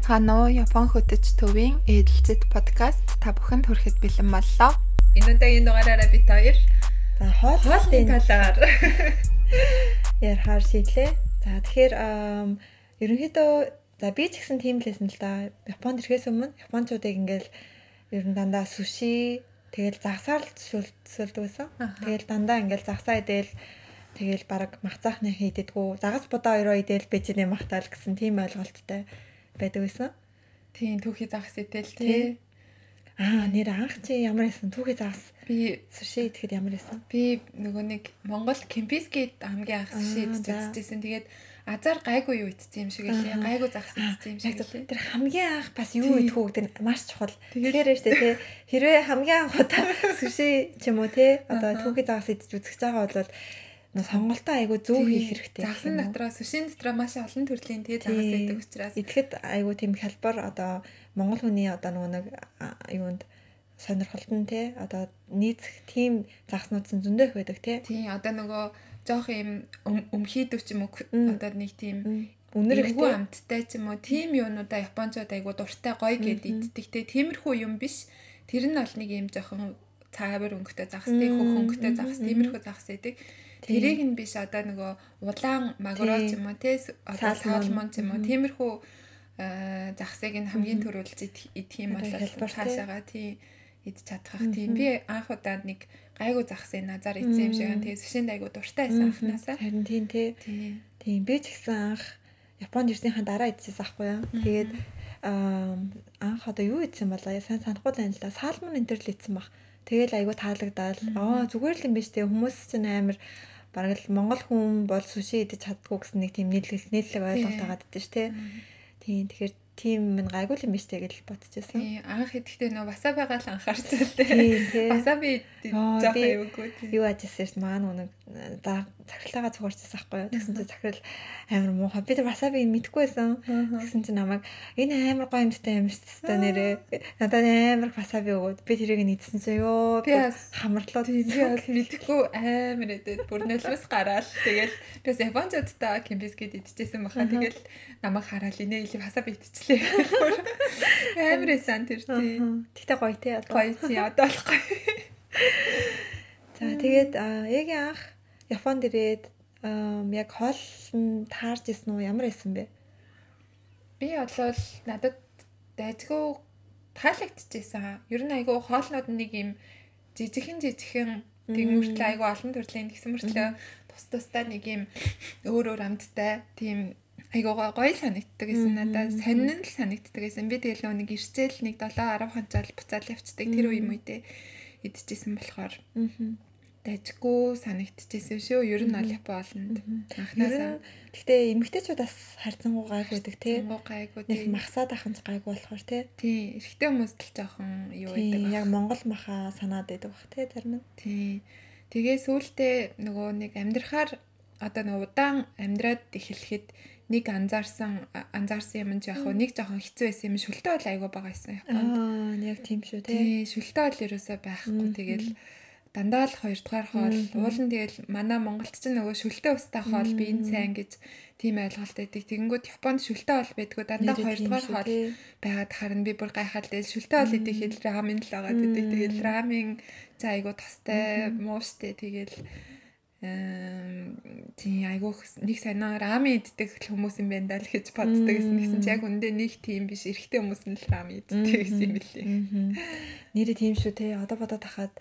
байцгаана уу? Япон хөтөч төвийн эдэлцэд подкаст та бүхэнд хүрэхэд бэлэн боллоо. Энэ удаагийн дугаараараа бид хоёр за хоолны талаар ярихаар шийдлээ. За тэгэхээр ерөнхийдөө за би ч гэсэн тийм лсэн л да. Японд ирэхээс өмнө японочдыг ингээл ер нь дандаа суши тэгэл загсаар л төсөөлдөг байсан. Тэгэл дандаа ингээл загсаа идэл Тэгэл баг махцаахны хийдэггүй. Загас будаа өрөө идэл бэжний махтаал гэсэн тийм ойлголттой байдаг байсан. Тийм түүхий загас идэл тий. Аа нэр анх чи ямар байсан? Түүхий загас. Би суши идэхэд ямар байсан? Би нөгөө нэг Монгол Кемпискид хамгийн анх суши идэж үзсэн. Тэгээд азар гайгүй юу итсэн юм шиг лээ. Гайгүй загас итсэн юм шиг лээ. Тэр хамгийн анх бас юу идэх үү гэдэг маш чухал. Тэгэхээр штэ тий. Хэрвээ хамгийн анх удаа суши ч юм уу тий одоо түүхий загас идэж үзэж байгаа бол сонголтоо айгүй зөв хийх хэрэгтэй. Загсан дотроо сүшин дотроо маш олон төрлийн тэгээ загас байдаг учраас идэхэд айгүй тийм хялбар одоо монгол хүний одоо нэг юунд сонирхолтой те одоо нийцэх тийм загснууд зөндөө их байдаг те. Тийм одоо нөгөө жоох юм өмхийдв ч юм уу одоо нэг тийм үнэр их амттай ч юм уу тийм юунуудаа японочууд айгүй дуртай гоё гэд иддэг те. Тиймэрхүү юм биш. Тэр нь бол нэг юм жоохон цаавар өнгөтэй загас, тэг хөх өнгөтэй загас, тиймэрхүү загас байдаг. Тэрийг нь биш одоо нөгөө улаан магро ч юм уу те одоо салмон юм уу. Тиймэрхүү э, захсыг нь хамгийн түрүүлж идэх юм бол цаашаага тий. идэж чадах тийм би анх удаад нэг гайгүй захсыг назар идсэн юм шиг аа тэгээ сүшинд айгуу дуртай байсан анханасаа харин тий. Тийм би ч гэсэн анх Японд ирсэнийхэн дараа идчихсэн аахгүй юу? Тэгээд анх одоо юу идсэн болоо? Сайн санахгүй байна л да. Салмон энэ төр л идсэн баг Тэгэл айгу таалагдаад аа зүгээр л юм биш тэгээ хүмүүс чинь амар бараг л монгол хүн бол суши идэж чаддгүй гэсэн нэг тийм нийтлэг нийтлэг ойлголт байгаа гэдэг чинь тий. Тийм тэгэхээр тийм минь гайгүй юм биш тэгээ л бодчихсон. Тий, анх идэхдээ нөө васабигаа л анхаарч үлээ. Васаби жоох аюугүй. Юу ажилласан маань нэг за захиралтайгаа цугаарчсан байхгүй юу. Тэгсэн чинь захирал амар муухай. Би тэр васабиг мэдэхгүй байсан. Тэгсэн чинь намайг энэ амар гоё юмтай юм шүү дээ нэрээ. Надад амар васаби өгөөд би тэрийг нийцсэн чинь ёо хамарлаа. Би бас мэдэхгүй амар эдээд бүр нөлөөс гараал. Тэгэл бас Япончуудтай кемпискэд идчихсэн баха. Тэгэл намайг хараад инээ или васаби идчихлээ. Амар эсэн тэр тий. Тэгтээ гоё тий. Гоё тий одоо гоё. За тэгээд яг анх Японд ирээд яг хоол нь таарч исэн үү ямар исэн бэ? Би болвол надад дайцгүй таалагдчихсан. Ер нь айгүй хоолнууд нэг юм жижигхэн жижигхэн тэгмэртлээ айгүй олон төрлийн тэгсэн мөртлөө тус тустай нэг юм өөр өөр амттай тийм айгуугаа гоё санагддаг гэсэн надад. сонин л санагддаг гэсэн. Би тэгэл нэг ирцэл нэг 7 10 хонцол буцаал явцдаг. Тэр үе мөдөө идчихсэн болохоор дайжгүй санагдчихсэн шүү. Ер нь аль япоолонд анхнаасаа. Гэхдээ эмэгтэйчүүдээс харьцангуй гайг байдаг тий. Гайгүй тий. Махсаад ахынч гайгүй болохоор тий. Тий. Эрэгтэй хүмүүс л жоохон юу байдаг. Яг Монгол маха санаад байдаг бах тий зарим нь. Тий. Тэгээ сүултээ нөгөө нэг амьдрахаар одоо нөгөө удаан амьдраад эхлэхэд нэг анзаарсан анзаарсан юм ч яг хөө нэг жоохон хэцүү байсан юм шүлтээ бол айгүй байгаа байсан Японд. Аа яг тийм шүү тий. Шүлтээ бол ерөөсөө байхгүй. Тэгэл дандаа л хоёрдугаар хоол уул нь тэгэл манай Монголд ч нөгөө шүлтээ устай хоол би энэ сайн гэж тийм ойлголт өгдөг. Тэгэнгүүт Японд шүлтээ хоол байдгүй дандаа хоёрдугаар хоол байгаад харна би бүр гайхаад тэгэл шүлтээ хоол идэх хэл рамен л байгаа гэдэг. Тэгэл рамен за айгуу тастай мууштай тэгэл тий айгуух нэг санаа рамен иддэг хүмүүс юм байна даа л гэж боддог гэсэн. Тэгсэн чи яг үндэ нэг тийм биш эрэгтэй хүмүүс нь л рамен иддэг гэсэн юм билээ. Нэрээ тийм шүү те. Одоо бодоод тахад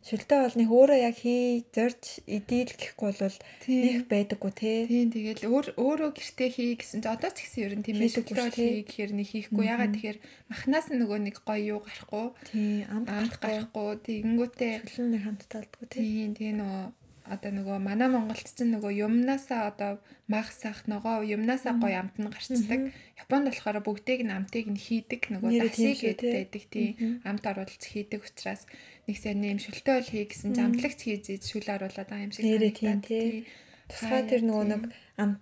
шүлтэй бол нэг өөрөө яг хий зорж идээл гэхгүй бол нэг байдаггүй те. Тийм тэгэл өөр өөрөө гэртээ хий гэсэн одоо ч гэсэн ер нь тийм ээ шүлтэй хий гэхээр нэг хийхгүй. Ягаад тэгэхээр махнаас нөгөө нэг гоё юу гарахгүй. Тийм амт гарахгүй. Тэгэнгүүтээ нэг хамт талдгүй те. Тийм тэгээ нөгөө одоо нөгөө манай Монголд чинь нөгөө юмнасаа одоо мах сах ногоо юмнасаа гоё амт нь гарчдаг. Японд болохоор бүгдийг нь амтыг нь хийдэг нөгөө дасиг гэдэг тийм амт оруулж хийдэг учраас нэг сайн шүлтэй бол хий гэсэн чинь амтлагч хийж шүл оруулаад байгаа юм шиг санагдаад тийм. Тусгай тэр нөгөө нэг амт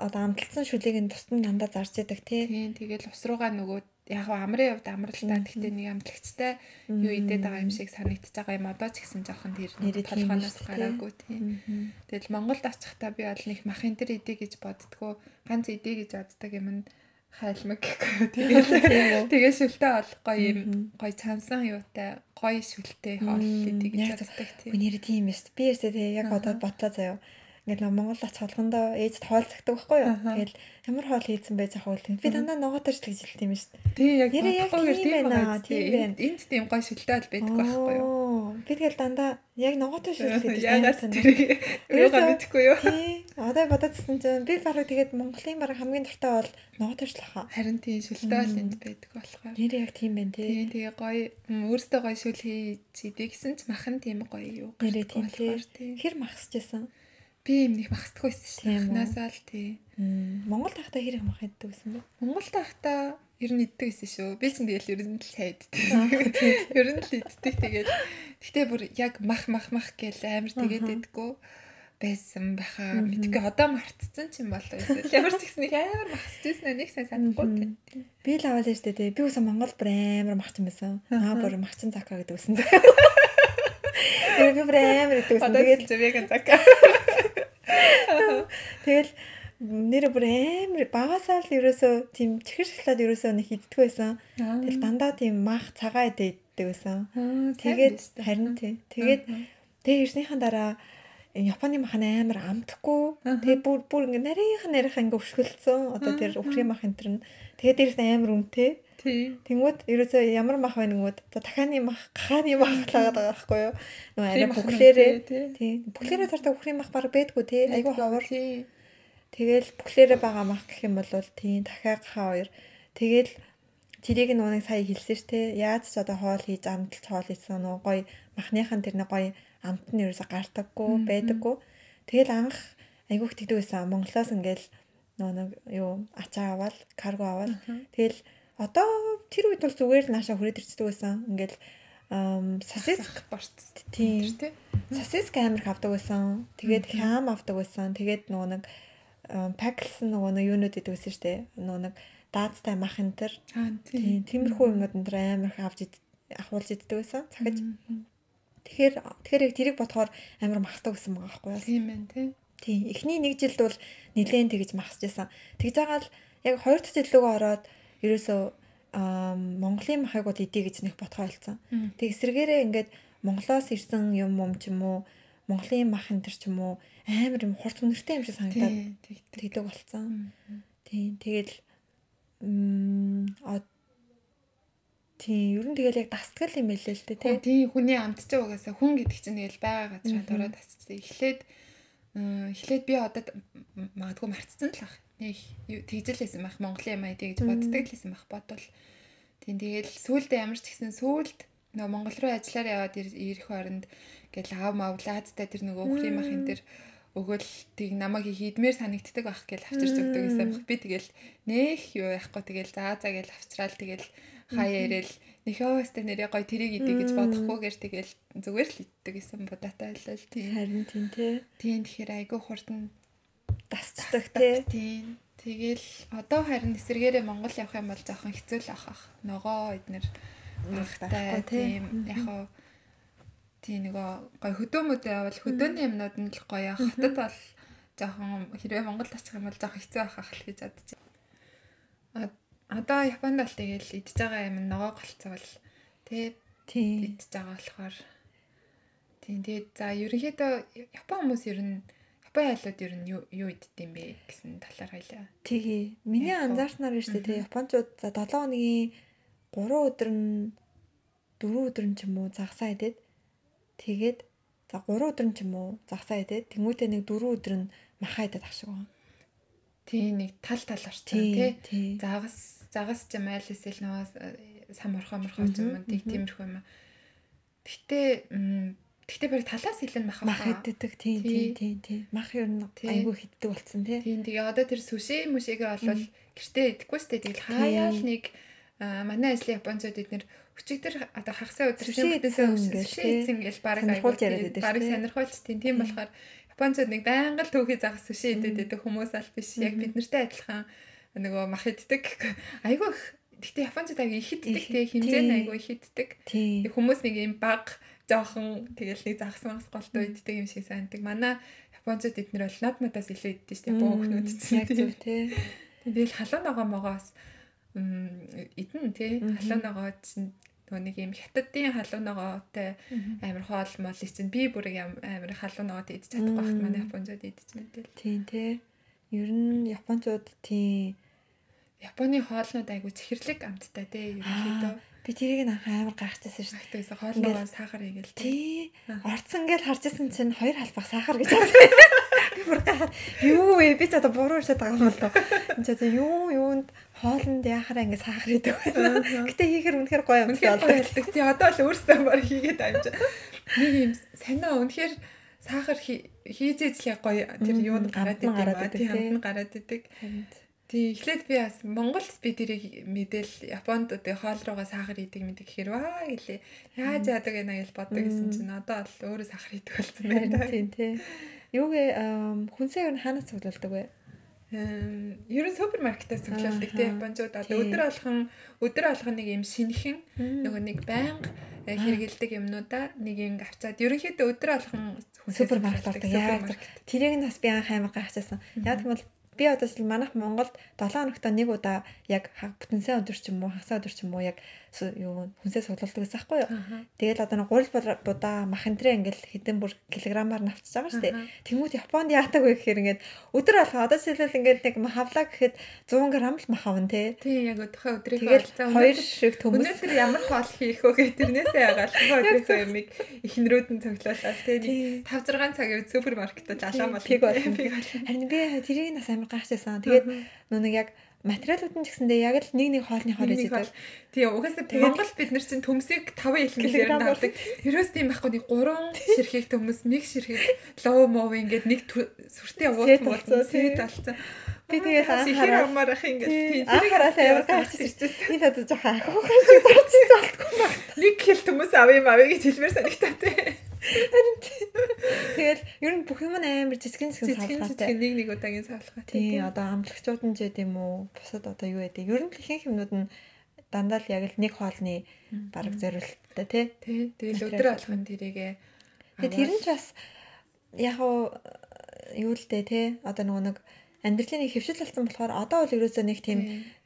одоо амталсан шүлийг нь тусдан дандаа зарж яадаг тийм. Тэгэл ус руугаа нөгөө яг амрын хувьд амралтаа. Гэхдээ нэг амтлагчтай юу идээд байгаа юм шиг санагдчихж байгаа юм одоо ч гэсэн жоохон тэр толгоноос гараагүй тийм. Тэгэл Монголд очихдаа би бол нэг махын тэр идэ гэж боддгоо. Ганц идэ гэж боддог юм нь хайлмаг гэхгүй. Тэгээд тэгээд шүлтэй бол гоё юм. Гоё цансан юутай гоё шүлтэй хоол идэх гэж боддог тийм. Үнээр тийм юм шүү. Би ерөөсөө тэгээ яг одоо бодлоо заяа Ингээд Монгол ач холгондоо ээжд хоол цагдаг байхгүй юу? Тэгэл ямар хоол хийсэн байж ахвал би дандаа ногоотойч л гэж хэлдэг юм шүү дээ. Тий яг яг тийм байна. Тийм байна. Энд тийм гоё шүлтэй бол байдаг байхгүй юу? Би тэгэл дандаа яг шүлтэй гэдэг. Ягаас тэр юугаа мэдэхгүй юу? Тий. Одоо бодоодсэн чинь би бараг тэгээд Монголын бараг хамгийн дуртай бол ногоотой л хаа. Харин тийм бол энд байдаг болохоор. Нэр яг тийм байна тий. Тий тэгээ гоё өөртөө гоё шүл хийж идэх гэсэн ч махан тийм гоё юу. Нэрээ тийм тий. Хэр махсажсэн би юм нэг махсдаггүй байсан шүү дээ. Анханасаа л тий. Монгол тахта хэрэг мах иддэг гэсэн бэ? Монгол тахта ер нь иддэг байсан шүү. Би ч тэгэл ер нь л сайддаг. Ер нь л иддэг тэгэл. Гэтэ бүр яг мах мах мах гэл амар тэгээд идэггүй байсан байхаа мэдгүй одоо мартцсан ч юм болоо эсвэл ямар ч гэсэн нэг амар махсчихсан нэг сайн санахгүй. Би л аваад штэ тий. Би үсэн Монгол бүр амар махчин байсан. Аа бүр махчин закаа гэдэг үсэн. Би бүр амар гэдэг үсэн. Тэгээд веган закаа. Тэгэл нэр бүр амар багасаа л ерөөсөө тийм чихэр шоколад ерөөсөө нэг иддэг байсан. Тэгэл дандаа тийм мах цагаа иддэг байсан. Тэгээд харин тий. Тэгээд тэгээ ирснийхэн дараа Японы мах амар амтхгүй. Тэгээ бүр бүр ингээ нарийнх нарийнх ингээ өвшгөлцсөн. Одоо тэр өхрийн мах энэ төр нь. Тэгээ дээрээс амар үнэтэй. Тэнгүүд ерөөсөө ямар мах байна гүнгүүд за дахианы мах, гахааны мах лагаад байгаа байхгүй юу? Нөгөө арай бүхлээрээ тий. Бүхлээрээ цартаа өхрийн мах баг бэдгүү тий. Айгу ховор. Тэгэл бүхлээрээ байгаа мах гэх юм бол тий дахиа гахаа хоёр. Тэгэл тэрийг нүг сая хэлсэн ш тий. Яаж ч одоо хоол хийж амталж хоол хийсэн нөгөө гоё махныхан тэр нэг гоё амт нь ерөөсөө гартаггүй байдаггүй. Тэгэл анх айгуух тэгдэг байсан. Монголоос ингээл нөгөө нэг юу ачаа аваад карго аваад тэгэл Одоо тэр үед бол зүгээр нааша хүрээд ирчихдэг байсан. Ингээл сосиск борц тийм тий. Сосиск амар авдаг байсан. Тэгээд хям авдаг байсан. Тэгээд нөгөө нэг паклсан нөгөө нэг юунууд идэв шүү дээ. Нөгөө нэг даацтай мах энэ төр. Тийм тиймэрхүү юмнууд энэ төр амар их авч ахуулж иддэг байсан. Цахиж. Тэгэхээр тэгэхээр яг тэрийг бодохоор амар махдаг гэсэн байгаа байхгүй юу? Тийм байна тий. Тийм. Эхний нэг жилд бол нилээн тэгж махсаж байсан. Тэгж байгаа л яг хоёр дахь жилдгөө ороод ерөөсөө Монголын махыг бол идэ гэж нэг ботхоо ойлцсон. Тэг эсрэгээрээ ингээд Монголоос ирсэн юм юм ч юм уу Монголын мах энэ ч юм уу амар юм хурц үнэртэй юм шиг санагдаад тэгдэг болцсон. Тийм тэгэл Тийм, ер нь тэгэл яг дасгал юм байлээ л дээ, тийм. Тийм, хүний амтч угаасаа хүн гэдэг чинь тэгэл байгаа газараа дөрөө тасчихсан. Эхлээд эхлээд би одоо магадгүй марцсан л ах нэг тэгжэлсэн байх Монголын аа гэж боддог лсэн байх бодвол тийм тэгэл сүулдэ ямар ч гэсэн сүулд нөгөө Монгол руу ажиллаараа яваад ирэх оронд гэл аав мавлаадтай тэр нөгөө өхрийн мах энэ тэр өгөөл тийг намайг хийдмээр санагддаг байх гэл авчирч өгдөг гэсэн баг. Би тэгэл нэх юу яахгүй тэгэл заа заа гэл авчраал тэгэл хаяа ирээл нөхөө өстө нэрээ гой тэрийг идэ гэж бодохгүйгээр тэгэл зүгээр л иддэг гэсэн будаатай байлаа л тийм. Харин тийм тий. Тийм тэгэхээр айгүй хурдан дасцдаг тий. Тэгэл одоо харин эсэргээрээ Монгол явах юм бол жоохон хэцүү л ах. Ногоо эднэр багтай. тийм яг тий нөгөө гой хөдөөмөдөө явал хөдөөний юмнууд нь л гоё. Хатад бол жоохон хэрвээ Монгол очих юм бол жоохон хэцүү байх ах л гэж бодож байна. Одоо Японд бол тэгэл идж байгаа юм ногоо голцвол тий. Тий. Идж байгаа болохоор. Тий тэгээд за ерөнхийдөө Япон хүмүүс ер нь Япон айлууд ер нь юу юу иддэм бэ гэсэн талаар хоёлаа. Тэгээ. Миний анзаарснаар нь шүү дээ. Япончууд за 7 хоногийн 3 өдөр нь 4 өдөр нь ч юм уу загсаа идээд тэгээд за 3 өдөр нь ч юм уу загсаа идээд тэмүүтээ нэг 4 өдөр нь махаа идээд ашиг байна. Тий нэг тал тал орсон тий. Загас загас ч юм айл эсвэл нөгөө сам орхоо морхоо ч юм уу тиймэрхүү юм. Гэтэ Гэхдээ баг талаас илүү мах мах иддэг тий тий. тий тий мах ер нь айгүй хиддэг болсон тий. Тийм тэгээ одоо тэр сүши мүшигээ болвол гэртээ идэхгүй сте тэгэл хаяал нэг манай ажлын японцууд эднэр өчигдөр одоо хагасаа өдөр шимбэтээсээ үсэлсэн ингээл баг баг сонирхолч тийм тийм болохоор японцууд нэг байнга л түүхий загас сүши идэд байдаг хүмүүс аль биш яг бид нартай адилхан нөгөө мах иддэг айгүй Гэтэ японцууд аяг их иддэг те хэмжээ айгүй их иддэг. Хүмүүс нэг юм баг жоохон тэгэл нэг загсан голтой иддэг юм шиг санагддаг. Манай японцууд эднэр бол над надаас илүү иддэг шүү дээ. Бөө өхнүүд чинь. Яг зөв тий. Би л халуун ногоо могоос идэн тий халуун ногоо чинь нөгөө нэг юм хятадын халуун ногоотой амар хоол мол чинь би бүр амар халуун ногоотой идэж чадахгүй багт манай японцууд идэж мэдээл. Тийм тий. Ер нь японцууд тийм Японы хоолнууд айгу цэхэрлэг амттай тий ерөнхийдөө. Би тэрийг нэг амар гайхчихсан шүү дээ. Тэгээс хоолноо сахар игээл тий. Орцсон гэж харж исэн чинь хоёр халбах сахар гэж байна. Бүр гайхаад юу вэ? Би ч одоо буруу шат байгаа юм доо. Энд ч одоо юу юунд хоолнд яхаараа ингэ сахар идэв. Гэтэ хийхэр үнэхэр гоё юм шиг болдог. Тий одоо л өөрсдөө баг хийгээд амжаа. Нэг юм санаа үнэхэр сахар хийж ижлээ гоё тэр юунд гараад идэв тий хамт гараад идэг. Тий, эхлээд би бас Монголд би тэрийг мэдээл Японд одоо хоол руугаа сахар идэг мэдэг гэхээр ваа гэлээ. Яаж яадаг гэнэ гэж боддог гэсэн чинь одоо л өөрөө сахар идэг болсон байна. Тийм тий. Юугээ хүнсээ юу хаанаас цуглуулдаг вэ? ер нь супермаркетаас цуглуулдаг тий Японууд одоо өдөр алхан өдөр алхан нэг юм шинхэн нөгөө нэг байнга хэрэгэлдэг юмнуудаа нэг юм авчаад ерөнхийдөө өдөр алхан супермаркет ордог. Яг тэрийг нь бас би анх аймаг гайхчихсан. Яг гэвэл би одоо жишээл манайх Монголд 7 хоногт нэг удаа яг бүтэнсээ өдөр ч юм уу хасаа өдөр ч юм уу яг юу хүнсээ суглуулдаг гэсэн байхгүй юу. Тэгэл одоо нэг гурил будаа махантрээ ингээл хэдэн бүр килограммаар навчж байгаа шүү дээ. Тэнгүүт Японд яадаг вэ гэхээр ингээд өдөр алга одоо жишээлбэл ингээд нэг хавлаа гэхэд 100 г л мах авна те. Тий яг өдөхөө өдрийн тэгэл хоёр шиг төмөс. Өнөөдөр ямар хоол хийх вэ гэх тэрнээсээ ягаал өдрийнхөө ямиг ихнэрүүд нь цоглуулаад те. 5 6 цагийн супермаркетад алаам бол. Харин би тэрийг нас амар гайхажсэн. Тэгээд нэг яг материалууд нь гэсэндээ яг л нэг нэг хоолны хоол гэж байдаг. Тийм угаасаа Монгол бид нар чинь төмсийг 5 илгэлээр нь авдаг. Ерөөс тийм байхгүй нэг 3 ширхэг төмс, нэг ширхэг лов мов ингээд нэг сүртэй уут болсон. Сэт алцсан. Би тэгээд анхаарал амаар ах ингээд анхаарал аяа гайхаж ирчихсэн. Би надад жоохон ахих гэж бодсон болтгүй баг. Нэг хэл төмс авъя мавь гэж хэлмээр санагтаа тий. Харин тэгэл ер нь бүх юм амар жижигэн жижигэн савлгаатай. Нэг нэг удаагийн савлгаатай. Тийм одоо амлагчууд нь ч гэдэм үү бусад одоо юу гэдэг. Ер нь ихэнх юмнууд нь дандаа л яг л нэг хоолны бараг зориулттай тий. Тий. Тэгэл өдөр алхам тэрийгээ Тэгээ тэр нь ч бас яг юу л дээ тий. Одоо нөгөө нэг амьдралын нэг хөвшил болсон болохоор одоо бол ерөөсөө нэг тийм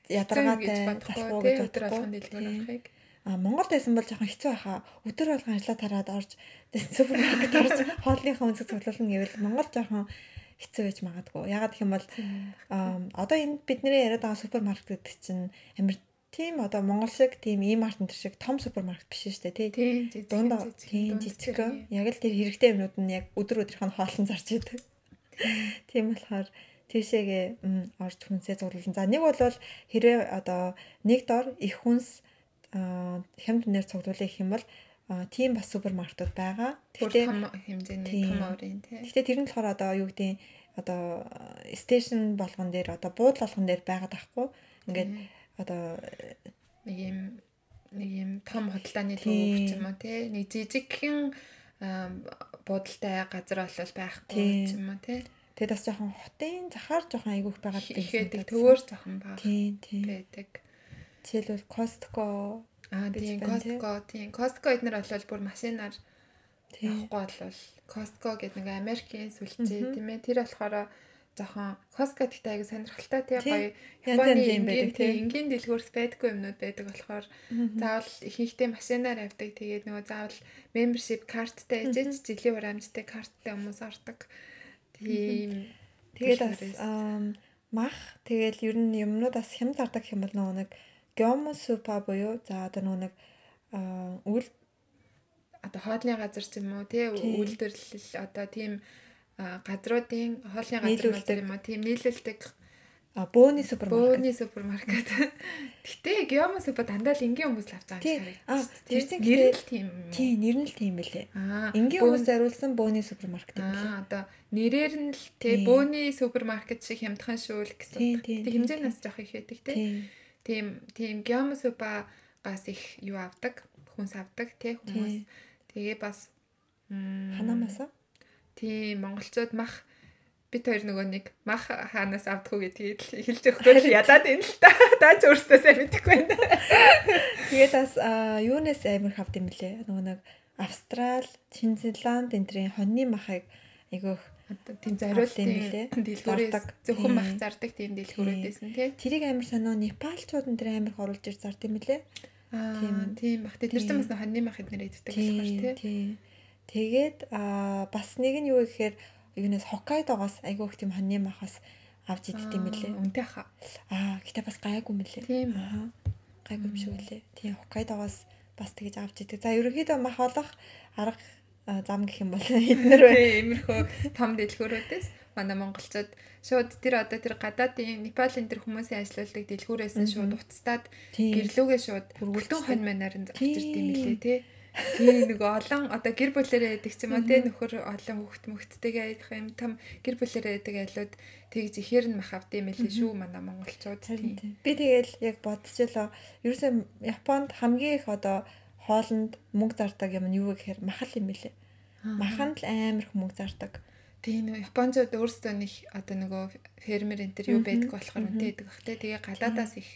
ядаргаатай болохгүй гэж дэлгүүр авахыг А Монголд байсан бол жоохон хэцүү байхаа. Өдөр болгон ажиллаа тараад орж супермаркет орж хоолныхаа үнсэг цуглуулна гэвэл Монгол жоохон хэцүү байж магадгүй. Ягаад гэх юм бол одоо энэ бидний яриад байгаа супермаркет гэдэг чинь амар тийм одоо Монгол шиг тийм ийм арт энэ шиг том супермаркет биш шүү дээ тий. Дундаа тийм жижиг. Яг л тэр хэрэгтэй юмнууд нь яг өдөр өдрийнх нь хоолн зарж идэг. Тийм болохоор тийшээгээ орж хүнсээ зурлан. За нэг бол хэрэг одоо нэг дор их хүнс хямд нэр цуглуулах юм бол тийм бас супермаркетууд байгаа. Тэгтээ хэмжээний том өөрийн тий. Тэгтээ тэр нь болохоор одоо юу гэдэг одоо стейшн болгон дээр одоо буудлын болгон дээр байгаад байхгүй. Ингээд одоо нэг юм нэг юм том худалдааны төвөөр ч юм уу тий. Нэг жижигхэн буудалтай газар бол байхгүй юм уу тий. Тэгээд бас жоохон хотын захаар жоохон айгүйх байгаад байдаг. Төвөр жоохон баг. Тийм тийм. байдаг. Жишээлбэл Costco аа тийм Costco тийм Costco эднэр болол бүр машинаар явахгүй болвол Costco гэдэг нэг Америкийн сүлжээ тийм ээ тэр болохоор жоохон Costco гэхдээ аягүй сонирхолтой тий гоё Японы энгийн тий энгийн дэлгүүрс байдгүй юмнууд байдаг болохоор заавал ихэнхдээ машинаар авдаг тэгээд нөгөө заавал membership карттай ээжэж жилийн хураамжтай карттай хүмүүс ордог. Тийм тэгээд бас мах. Тэгэл ер нь юмнууд бас хям зардаг юм бол нөгөө нэг геомо супа буюу за одоо нэг үйл одоо хоолны газар ч юм уу тий үйлдвэрлэл одоо тийм газруудын хоолны газар юм уу? Тийм нийлүүлдэг А бөөний супермаркет. Бөөний супермаркет. Гэтэ геомо супа дандаа л энгийн хүмүүс л авч байгаа юм шиг. Тэр чинь нэр нь тийм. Тийм, нэр нь л тийм байлээ. Энгийн хүмүүс зориулсан бөөний супермаркет байна. Аа, одоо нэрээр нь л тий бөөний супермаркет шиг хямдхан шүүл гэсэн. Тэг хэмжээнээс жоох их байдаг тий тийм тийм геомосупагаас их юу авдаг хүнс авдаг тий хүмүүс тэгээ бас ханамаса тийм монголчууд мах бит хоёр нөгөө нэг мах хаанаас авдггүй гэдгийг хэлж өгөхгүй л ядаад энэ л та. Даач өөртөө сайн мэдэхгүй байна. Тэгээд бас юунаас амир хавд юм блэ нөгөө нэг Австрал, Шинзланд энтрийн хоньны махыг Одоо тийм зориултын дэлгүүрээс зөвхөн мах зардаг тийм дэлгүүрүүдээс нь тий. Тэрийг амар сонио Непалчууд энэ амар оруулж ир зард юм лээ. Тийм. тийм бах тэд нар ч бас хоньны мах эднэр иддэг болохоор тий. Тэгээд аа бас нэг нь юу гэхээр юунаас Хоккайдогоос айгүй их тийм хоньны махаас авч иддэг юм лээ. Үнтэй хаа. Аа гэтээ бас гайгүй юм лээ. Тийм аа. Гайгүй юм шиг үлээ. Тийм Хоккайдогоос бас тэгэж авч идэг. За ерөнхийдөө мах олох арга зам гэх юм бол эднэр бай. Иймэрхүү том дэлгүүрүүдээс манай монголчууд шууд тэр одоо тэр гадаадын Непалийн тэр хүмүүсийн ажилладаг дэлгүүрээс нь шууд уцтаад гэрлүүгээ шууд бүргэлдэн хонь манаар нь зарчирд юм лээ тий. Тийм нэг олон одоо гэр бүлэрээ ч юм уу тий нөхөр олон хүүхд мөхттэйгээ айдах юм том гэр бүлэрээ байдаг айлууд тэгж ихээр нь мах авд юм лээ шүү манай монголчууд тийм. Би тэгэл яг бодчихлоо. Ерөөсөө Японд хамгийн их одоо хоолнд мөнгө зардаг юм нь юу гэхээр махал юм билээ. Махан л амар их мөнгө зардаг. Тийм нөө Японцууд өөрсдөө нэг одоо нөгөө фермер энэ төр юу байдаг болохоор үнэтэй байдаг бах те. Тэгээ гадаадаас их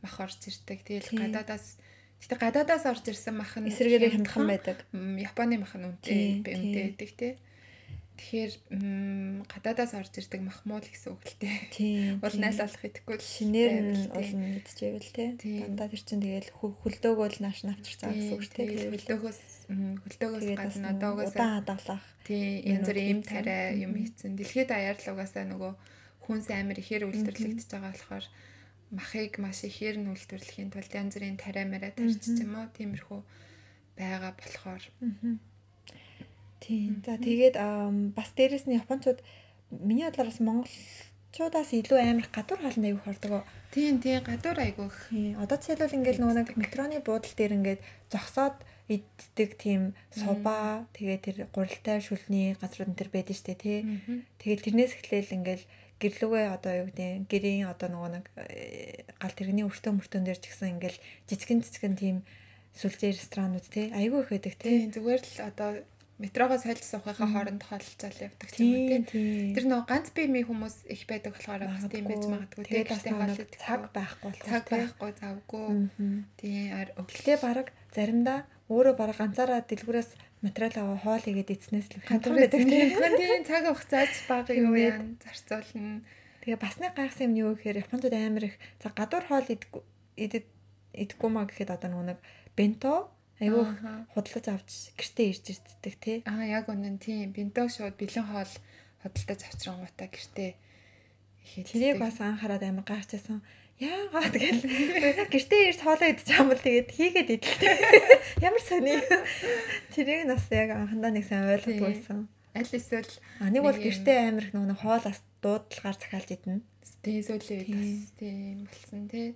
мах орж ирдэг. Тэгэл гадаадаас Гэтэ гадаадаас орж ирсэн мах нь эсрэгээрээ хандхан байдаг. Японы мах нь үнэтэй үнэтэй байдаг те. Тэгэхээр гадаадаас орж ирдэг махмуул гэсэн үг л те. Уул найлуулах идэхгүй шинээр нь олон мэдчихэвэл те. Дандаа тэр чинь тэгэл хөлдөөгөө л нааш навчирч байгаа гэсэн үг те. Хөлдөөгөөс хөлдөөгөөс гадна одоогоос удаан хадгалах. Тий янз бүрийн эм тариа юм хийцэн. Дэлхийд аяар л угаасаа нөгөө хүнс амир ихээр үйлдвэрлэгдэж байгаа болохоор махыг маш ихээр нь үйлдвэрлэхийн тулд янз бүрийн тариа мараа тарьчих юм уу? Тиймэрхүү байгаа болохоор. Тийм. За тэгээд бас дээрэс нь японочууд миний бодлоор бас монголчуудаас илүү амар гадуур хаалт аягүй хордог. Тийм тийм гадуур айгүй. Одоо жишээлбэл ингээл нөгөө нэг метроны буудлын дээр ингээд зогсоод иддэг тийм суба тэгээ тэр гурилтай шүлний газрууд энэ төр байдаг штэ тий. Тэгээд тэрнээс эхлээл ингээл гэрлүүгээ одоо юу гэдэг гэрийн одоо нөгөө нэг э, гал тэрэгний өртөө мөртөн дээр ч гэсэн ингээл жижигэн жижигэн тийм сүлжээ ресторанууд тий айгүй их байдаг тий. Зүгээр л одоо метрогоос хольж суухынхаа хооронд холцол явдаг юм тийм. Тэр нөгөө ганц биемийн хүмүүс их байдаг болохоор бас тийм байж магадгүй тийм. Тэгээд хоолой цаг байхгүй цаг байхгүй завгүй. Тийм өглөө баг заримдаа өөрөө баг ганцаараа дэлгүүрээс материал аваа хоол игээд эцнээс л хандсан байдаг тийм. Цаг хугацаач бага юу яан зарцуулна. Тэгээ бас нэг гайхсан юм юу гэхээр Японд амар их за гадуур хоол идэггүй идэггүй маа гэхэд одоо нэг бенто Айгүй худалдаж авч гэртээ ирж ирддэг тий. Аа яг үнэн тийм. Бинтог шууд бэлэн хоол худалдаж авчрангуудаа гэртээ ихэд. Тэрийг бас анхаарал амар гайхчихсан. Яагаад гэл гэртээ ирж хоолоо байгаа юм бол тэгээд хийгээд идэлтэй. Ямар сони. Тэрийг нас яг анхандаа нэг сайн ойлгохгүй байсан. Аль эсвэл нэг бол гэртээ амар их нэг хоол дуудлагаар захиалж идэнэ. Тийм үед бас тийм болсон тий.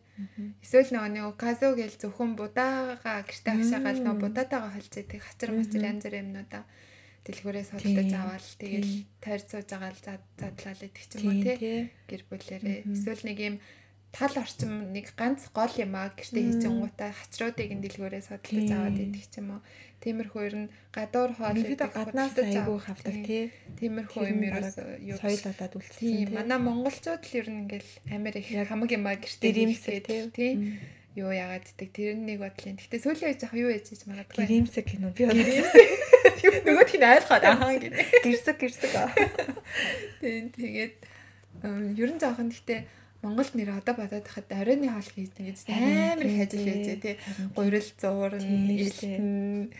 Эсвэл нөгөө нэг казо гэл зөвхөн будаага гэрте хашаагаал нөгөө будатайгаа холж идэг хачир мачир янз бүр юмнуудаа дэлгүүрээс хөдөлж аваад тэгэл тойр цууж байгаа л задлал идэх ч юм уу тий. Гэр бүлэрээ эсвэл нэг юм тал орчим нэг ганц гол юм аа гэрте хийж өнгөтэй хачруудыг ин дэлгүүрээс хөдөлж аваад идэх юм уу Тиймэрхүү ер нь гадуур хоол гэдэг гаднаас айгүй хавдаг тий. Тиймэрхүү юм ерөөс соёл болоод үлдсэн тий. Манай монголчууд л ер нь ингээл амир их хамаг юм а гэртээ дэрэмсээ тий. Юу яагаад гэдэг тэр нэг бодлын. Гэтэ сүүлийн үеж яг юу яж хийж магадгүй. Гэрэмсэг гинөө би нөгөө тийм айлгаад аа гэнэ. Гэрсэг гэрсэг. Тийм тэгээд ер нь жоохон гэтээ Монголд нэр одоо бодоод хахад оройны хоол хийдэг амар их ажил хийжээ тий. Гурил зуурн, илтэн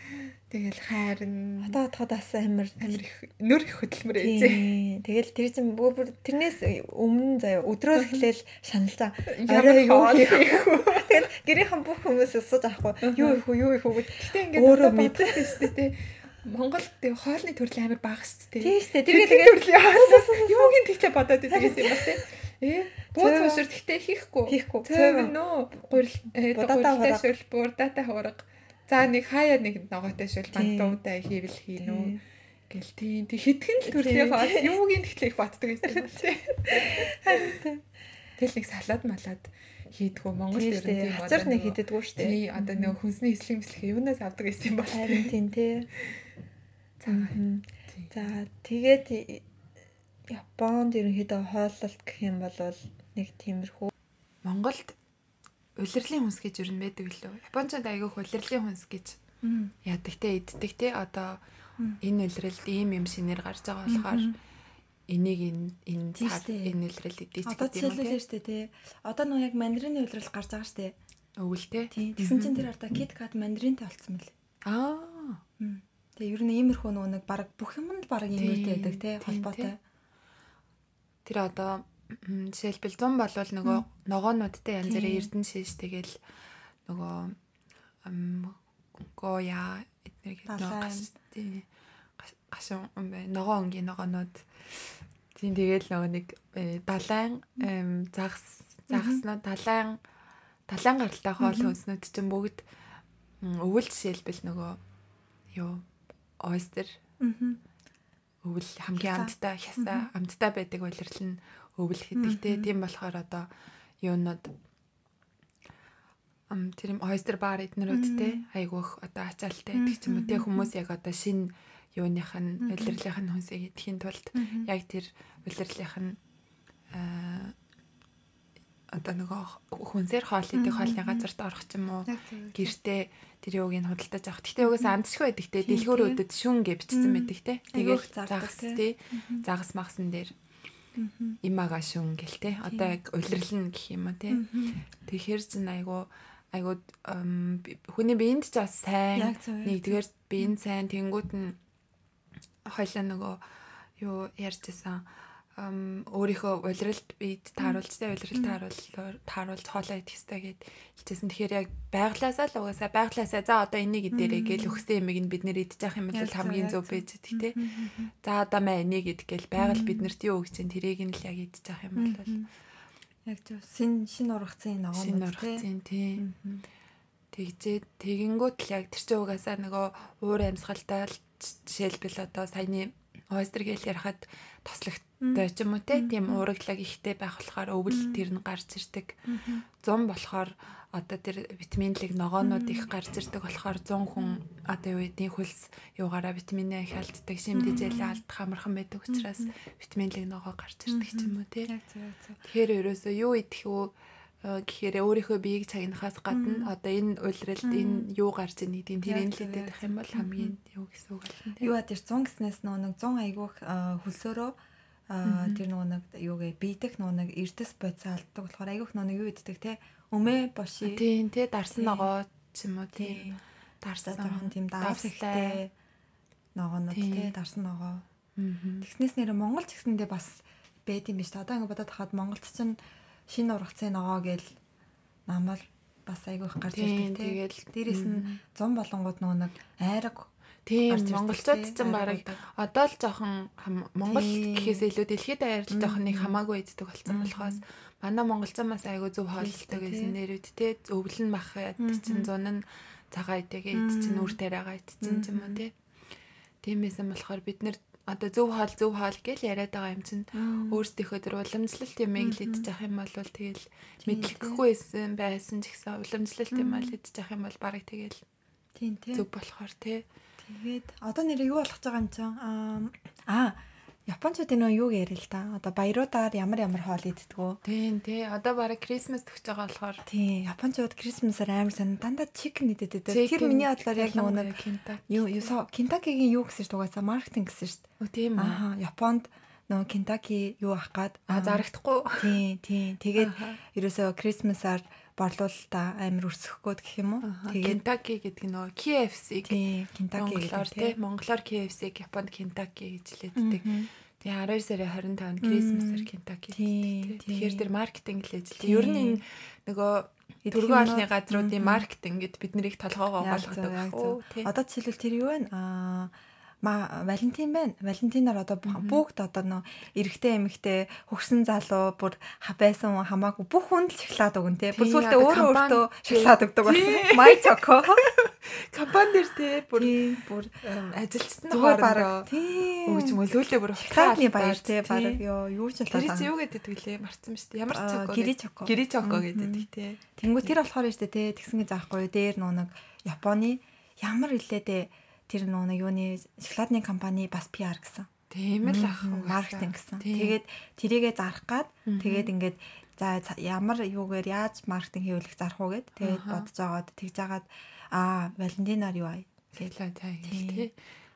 тэгэл хайрн. Одоо бодоход бас амар амар их нөр их хөдөлмөр ээжээ. Тэгэл тэр чинь бүр тэрнээс өмнө заяа өдрөөс эхлээл шаналцаа. Орой юу хийх вэ? Тэгэл гэрийнхэн бүх хүмүүс өсөж авахгүй. Юу их? Юу их вэ? Гэтэ ингээд өөрөө мэдэх дээ тий. Монгол тэг хоолны төрөл амар бага шүү дээ. Тий шүү дээ. Тэгээд хоолоос юуг нь тэгчээ бодоод байдаг юм ба тий. Ээ бууз уушир гэхдээ хийхгүй. Хийхгүй. Цэвэн нөө? Гурил будаатай шүл бурдаатай хуурга. За нэг хаяа нэг ногоотой шүл бантуудаа хийвэл хийнү гэл тийм тэг хитгэн л төрлийн хоол. Юуг нь тэгтлээ их батдаг гэсэн юм тий. Тэгэл нэг салаад малаад хийдгүү Монгол нь тийм одоо нэг хийдэггүй шүү дээ. Тий одоо нэг хүнсний эслэм эслэх юунаас авдаг гэсэн юм бол. Харин тийм тий. За тэгээд Японд ерөнхийдөө хооллолт гэх юм бол нэг тиймэрхүү Монголд улирлын хүнс гэж ер нь байдаг лөө. Японцод айгүйх улирлын хүнс гэж яадаг те иддэг те одоо энэ улиралд ийм юм шинээр гарч байгаа болохоор энийг энэ энэ штэ. энэ ч Одоо гэдэг юм уу жишээлбэл штэ тий. Одоо нөө яг мандарины үйлрэл гарч байгаа штэ. өвөл те. Тэгсэн чинь тэр одоо KitKat мандаринтай болцсон мэл. аа Тэгээ ер нь иймэрхүү нөгөө нэг баг бүх юм нь баг иймэрхүү байдаг Тийм, холбоотой. Тэр одоо жишээлбэл 100 болвол нөгөө ногоонуудтай янз бүрийн эрдэн шиш тэгэл нөгөө гоя эднэр гэдэг гашуун ногоо өнгийн ногоонууд. Тийм тэгэл нөгөө нэг далайн эм, загас загаснууд далайн далайн гаралтай хоол хүнснүүд чинь бүгд өвөл жишээлбэл нөгөө юу ойстер. Өвөл хамгийн амттай хясаа амттай байдаг улирал нь өвөл гэдэг те тийм болохоор одоо юунод ам тэр юм ойстер бар эднэрүүд те айгүйх одоо ачаалтай ч юм те хүмүүс яг одоо шин юуных нь улирлынх нь хүнсээ идэхийн тулд яг тэр улирлынх нь аа одоо нөгөө хүнсээр хоол идэх хоолны газарт орох ч юм уу гэртээ тэр юуг нь худалдаж авах. Гэтэ угаас амтшгүй байдаг те. Тийм, Дэлгүүр тийм. өдөд шүн гэ бичсэн байдаг те. Зардаг, загас те. Загас магсан дээр имага шүн гэл те. Одоо яг улирлна гэх юм уу те. Тэгэхээр чин айгу айгу хүний биеинд ч бас сайн нэгдүгээр биеинд сайн тэнгууд нь хоёлаа нөгөө юу ярьжсэн өөрийнхөө улиралд биед тааруулж тэ улиралд тааруулаар тааруулж хоолоо идэх хэрэгтэй гэд хэлжсэн. Тэгэхээр яг байглаасаа л угаасаа байглаасаа за одоо энийг идэрэй гэл өгсөн юмыг нь бид нэр идчих юм бол хамгийн зөв байж идэх тэ. За одоо маа энийг идэх гэл байгаль биднэрт юу өгч чинь тэрийг нь л яг идчих юм бол. Яг зөв. Син шин ургацын ногоон шин ургацын тий. Тэгжээ тэгэнгүүт л яг тэр чинь угаасаа нөгөө уур амьсгалтай жишээлбэл одоо саяны ойстер гэл ярахад тослогтой ч юм уу те. Тийм уурагдлаг ихтэй байх болохоор өвөл тэр нь гарч ирдэг. 100 болохоор одоо тэр витамин Л-ийг ногоонууд их гарч ирдэг болохоор 100 хүн одоо юу гэдгийг хөлс юугаараа витамин А их алддаг, шимдэжэл алдах амархан байдаг учраас витамин Л-ийг ногоо гарч ирдэг ч юм уу те. Тэгэхээр ерөөсөө юу идэх үү э, гэхээр өөрийнхөө биеийг цагнахаас гадна одоо энэ улиралд энэ юу гарч ийн гэдэг тэр Яг энэ л яг юм бол хамгийн юу гэсэн үг те. Юу ад тэр 100 гэснээс нэг 100 айгүйх аа, хөлсөөрөө аа, тэр нэг юугээ бийдэх нөгөө нэг эрдэс бодис алддаг болохоор нөгөө нэг юу иддэг те. Өмөө боши. Тийм те дарсан ногоо ч юм уу Тийм. дарсан жоохон тийм ихтэй ногоонууд те дарсан ногоо. Тэгснээс нэр Монгол ч гэсэндээ бас байд юм биш та. Одоо ингэ бодоод хахад Монголд ч шинэ ургацын ногоо гээл намар бас айгүйх гарч Тийм, ирдэг те. тэгэл, дээрэс нь 100 болонгууд нөгөө нэг айраг Тийм гарч ч юм бараг одоо л жоохон Монгол Тийм. гэхээс илүү дэлхийд даяар л жоохон нэг хамаагүй иддэг болсон болохоос манай монголчууд бас айгүй зөв Хийлдэг, гэсэн нэрүүд те. Өвлөн мах яд чинь зун нь цагаа идэгээ ид чинь үр тариагаа ид чинь ч юм уу те. Тиймээсэн болохоор бид нэр одоо зөв хоол зөв хоол гэж яриад байгаа юм чинь өөрсдийнхөө тэр уламжлалт л идчих явах юм бол тэгэл мэдлэхгүйсэн байсан ч гэсэн уламжлалт юм аа л идчих явах юм бол барыг тэгэл тийм те. зөв болохоор те. Тэгээд одоо нэр юу болох гэж байгаа юм чинь аа Япончууд энэ юу яриа л та. Одоо баяруудаар ямар ямар хоол иддэг Тийм тий. Одоо бараг Крисмас төгсөж байгаа болохоор Тийм, Япончууд Крисмасаар амар сонь дандаа чикен идэдэг. Тэр миний бодлоор яг нэг юу юу Кентакигийн юу гэсэн шүү дугаасаа маркетинг гэсэн шүү дээ. Өө тийм үү. Аа, Японд нөгөө Кентаки юу авах гад А зарагдахгүй. Тийм, тийм. Тэгээд ерөөсөө Крисмасаар борлуулалтаа амар өрсөхгөөд гэх юм уу? Тэгээд Kentucky гэдэг нь нөгөө KFC-г тийм, Кентаки Монголоор гэдэг тий. тийм. Монголоор KFC-г Японд Kentucky гэж лээддэг. Тэгээ 12 сарын 25-нд Крисмасаар Kentucky. Тийм, Тэгэхээр тэр маркетинг л ажилладаг. Ер нь энэ нөгөө төргөн олны газруудын маркетинг гэд бид нарыг толгоогоо тий. Одоо жишээлбэл тэр юу вэ? Аа ма Валентин байна. Валентинаар одоо бүгд одоо нөө эрэгтэй эмэгтэй хөгсөн залуу бүр байсан хамаагүй бүх хүнд л шоколад өгөн тий. Бүр одоо өөрөө өөртөө шоколад өгдөг болсон. Май чоко. Компани дээр тий бүр бүр эм, ажилчдын зүгээр бараг өгч мөлөөлөө бүр шоколадны баяр тий. бараг ёо юу ч болоо. чи юу гэдэг лээ марцсан ба шүү дээ. Ямар гэдэг- чоко. Гири чоко Мгм. гэдэг тий. Тэнгүү тэр болохоор нь штэ тий тэгсэн гэж аахгүй дээр нөө нэг Японы ямар илээдээ тэр нэг юуны шоколадны компани бас PR гэсэн. Тийм л ах. Маркетинг гэсэн. Тэгээд тэрийгэ зарах гад тэгээд ингээд за ямар юугаар яаж маркетинг хийвлэх зарах уу гэд тэгээд бодож агаад тэгж агаад аа Валентинаар юу аа Тийм. тий.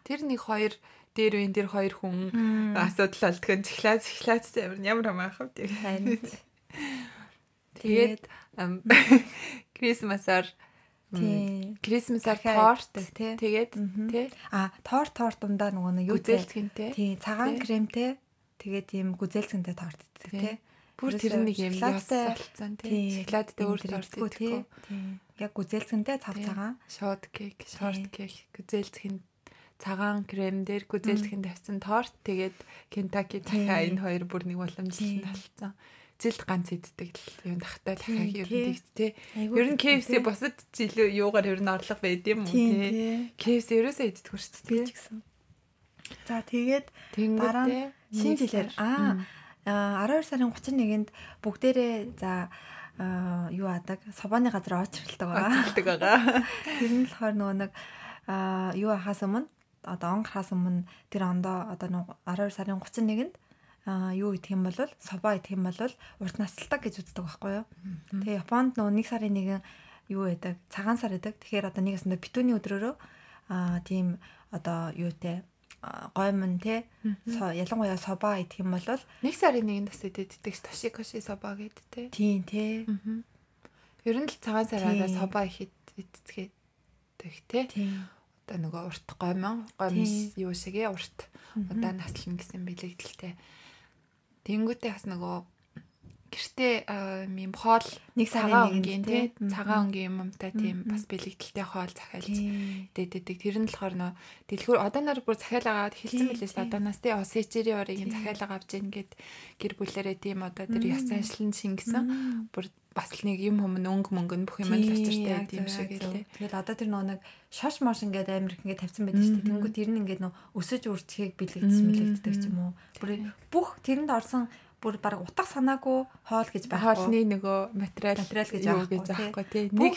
Тэр нэг хоёр дээр үн дээр хоёр хүн асуудал болдгоо цихлаа цихлаа замир ямар хамаах вэ Танд. тэгээд Крисмасаар Тий. Крисмасаар Дахиад торт тий. тэгээд тий. А торт торт дундаа нөгөө нэг юу те. гүзэлтгэнтэй Тий, цагаан кремтэй тэгээд тийм гүзэлцэнтэй торт иддэг Тий. бүр тэр нэг юм яс шоколадтай- болцсон тий. Шоколадтай өөр торт Тий. Яг гүзэлцэнтэй цав цагаан. шот кек шорт кек гүзэлцгэн цагаан крем дээр гүзэлцгэн тавьсан торт тэгээд Кентаки дахиад энэ хоёр бүр нэг боломжтой Тий. Зэлд ганц иддэг л юм тахтай дахиад ер тий. нь тэгт тий Айгуу ер нь KFC бусад жилөө юугаар ер нь орлого байд юм уу тий. KFC ерөөсөө иддэг шүү Би дээ ч гэсэн. За тэгээд дараа нь шинэ жилээр аа Мм. аа, 12 сарын 31-нд бүгдээрээ за юу адаг собооны газар очролдог байгаа. Оцолдог байгаа. Тэр нь болохоор нөгөө нэг юу ахаас өмнө одоо он гарахаас өмнө тэр ондоо одоо нөгөө 12 сарын 31-нд аа юу идэх юм бол собоо идэх юм бол урт насалдаг гэж үздэг байхгүй юу. Тэгээ Японд нөгөө 1 сарын 1 юу байдаг цагаан сар байдаг. Тэгэхээр одоо нэг ясандаа битүүний өдрөөрөө аа тийм одоо юутэй гоймон те ялангуяа собоо идэх юм бол Нэг сарын нэгэн бас иддэг ш Тошикоши соба гэдэг тий. тийм те. Ер нь л цагаан сараараа соба ихэд идцгээд тий. тийм Одоо нөгөө урт гомон гомс юу шигээ урт удаа наслна гэсэн бэлэгдэлтэй. Тэнгүүтээ бас нөгөө гэртээ юм хоол Нэг сарын өнгийн тий. цагаан өнгийн юмтай тийм бас бэлэгдэлтэй хоол захиалж дээддэг. Тэр нь болохоор нөө дэлгүүр одоо нар бүр захиалаагаад Тий, мэлээс одооноос тий осэчери орыг Тий. захиалаа авч ийн гэд гэр бүлэрээ тийм одоо тэр яс аншлан шингэсэн. Бүр бас нэг юм хүм өнгө мөнгө нь бүх юм л очиртай тийм шиг гэлээ. Тэгэл одоо тэр нөгөө нэг шош мош ингээд амир их ингээд тавьсан байдаг шүү дээ. Тэнгүү тэр нь ингээд нөө өсөж үрцгийг бэлэгдсэн Мм, бэлэгддэг ч юм уу. Бүр бүх тэрэнд орсон бүр баг утга санаагүй хоол гэж байхгүй. Хоолны нөгөө материал Материал гэж гэж тий. Нэг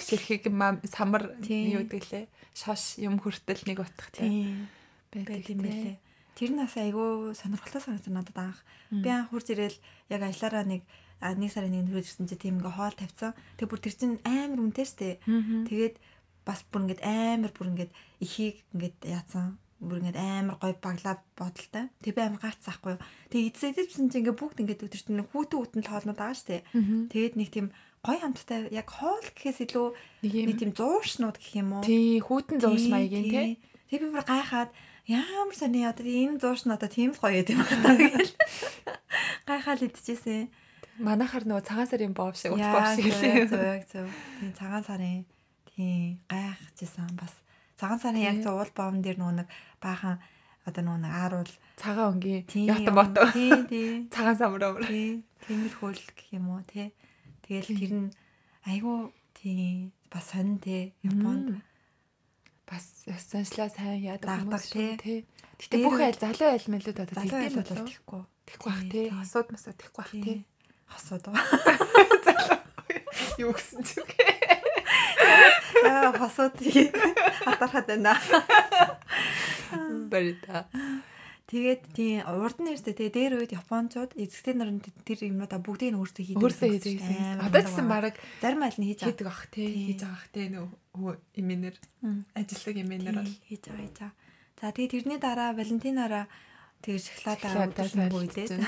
мам самар юу гэгэлээ. Шош юм хүртэл нэг утга тий. Байдаг юм байлээ. Тэр нь бас айгүй сонирхолтой санагдсан надад анх. Би анх хурц ирэл яг ажиллаараа нэг нэг сарын нэг нөрөөд ирсэн чи тийм ингээ хоол тавьсан. Тэг бүр тэр чин амар үнэтэй штэ. Тэгээд бас бүр ингээд амар бүр ингээд ихийг ингээд яатсан бүр ингээд амар гой баглаа бодолтой. Тэг би амар гацсахгүй. Тэг эцээдсэн чинь ингээд бүгд ингээд өдөр чинь хүүтэн хүүтэн л хоолнууд байгаа штэ. Тэгээд нэг тийм гой хамттай яг хоол гэхээс илүү Нэг нэг тийм зууршнууд гэх юм уу? тий хүүтэн зурш маягийн тий. Тэг би бүр гайхаад ямар сони одоо энэ зуурш нь одоо тийм л гоё юм байна гэл. Гайхаад идчихсэн. Манайхаар нөгөө цагаан сарын бов шиг ут бов Яа шиг лээ. зөв зөв. Тийм цагаан сарын тийм гайхажсэн бас. Цагаан сарын яг уул бовн дээр нөгөө нэг баахан одоо нөгөө нэг ааруул Цагаан өнгийн тийм ята бото. Тийм тийм. Цагаан омор. Тийм тиймэрхүүл гэх юм уу те. Тэгэл тэр нь айгүй тийм бас сонин те Японд бас заншлаа сайн яадаг хүмүүс тий. тий. Гэтэ бүх айл залуу айл мэлүүд одоо залуу тэгдээл айлууд болов. бол тэхгүй. Тэхгүй бах Тий, тий. тий. Хосууд масаа тэхгүй бах тий. Хосууд. Юу гэсэн ч үг. Яа хосууд хатархад байна. Барита. Тэгээд тийм урд нь ярьжтэй тэгээ дээр үед японочууд эзэгтэй нар нь тэр юмнуудаа бүгдийг нь өөрсдөө хийдэг. Өөрсдөө хийдэг Одоо гэсэн баг зарим айл нь хийж хийдэг бах тий. Хийж байгаа бах тий нөө Мм. ажиллаг имэнэр бол хийж байгаа хийж байгаа. За тэгээ тэрний дараа Валентинаараа тэгээ өдөрсөн бүйдээ. сайлцсан.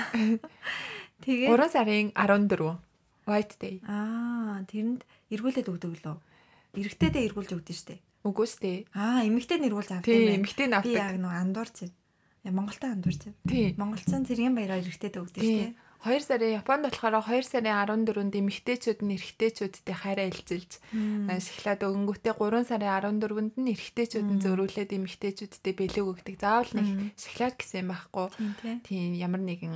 Тэгээ 3 сарын 14 White Day. аа тэрэнд эргүүлээд өгдөг лөө. Эрэгтэйдээ эргүүлж өгдөн штэ. Үгүй шүү дээ. Аа эмэгтэй нэргүүлж авдаг юм байна. эмэгтэй нь Би авдаг. яг нөө андуурч байна. Я Монголтой андуурч байна. Тий. Монголцон цэргийн баяраар эрэгтэйдээ өгдөн штэ. Тий. 2 сарын Японд болохоор 2 сарын 14-нд эмэгтэйчүүд нь эрэгтэйчүүдтэй хайраа илчилж шоколад өгөнгүүтээ 3 сарын 14-нд нь эрэгтэйчүүд нь зөрүүлээд эмэгтэйчүүдтэй бэлэг өгдөг. Заавал нэг шоколад гэсэн юм байхгүй. Тийм тий. Тийм ямар нэгэн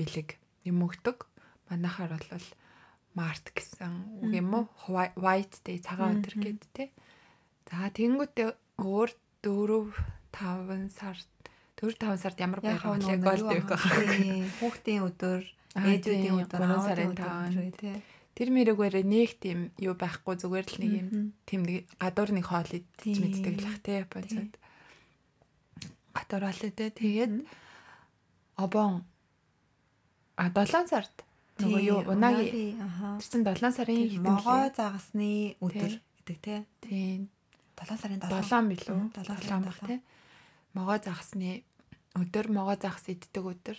бэлэг юм өгдөг. Манайхаар бол Март гэсэн үг юм уу? White Day цагаан өдөр гэдэг тий. За тэнгүүтээ өөр 4 5 сард 4 5 сард ямар юу голд аа, байх Хүүхдийн өдөр, ээжүүдийн өдөр, сарын өдөр таван. үү, тий. Тэр мэрэгээрээ нэг тийм юу байхгүй зүгээр л нэг юм тийм гадуур нэг хоол Тийм. мэддэг л ах тий Японцод. Гадуур хоол идэ тэгээд обон а 7 сард нөгөө Тий, юу унаги аха. тэр чин 7 сарын могоо загасны өдөр Тий. гэдэг тий. тийм 7 сарын 7. 7 билүү Мгм, 7 7 сарын баг 7. тий могоо загсны өдөр могоо загс иддэг өдөр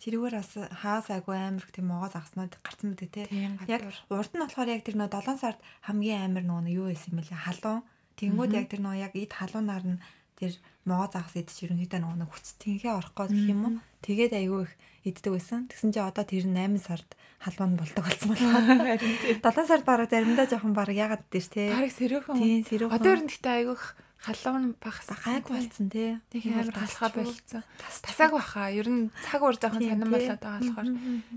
тэрүүгээр бас хаас айгүй амар тийм могоо загснууд гарсан мэт те. тийм Яг урд нь болохоор яг тэр нөө 7 сард хамгийн амар нөгөө юу байсан юм бэлээ халуун. Тэнгүүд яг тэр нөгөө яг ид халуунаар нь тэр могоо загас идэж ерөнхийдөө нэг хүч тэнхээ орох гээд гэх юм уу. Тэгээд айгүй их иддэг байсан. Тэгсэн чи одоо тэр нь 8 сард халуун болдог болсон тийм. 7 сард бараг заримдаа жоохон бараг ягаад дээ те. Бараг сэрүүхэн. Тийм сэрүүхэн. Одоо ер нь гэхдээ айгүйх халуун багс гайг болцсон те. Тэг амар халахаа болцсон. Тасаг баха. Ер нь цаг ур жоохон сонирн тий. болоод байгаа болохоор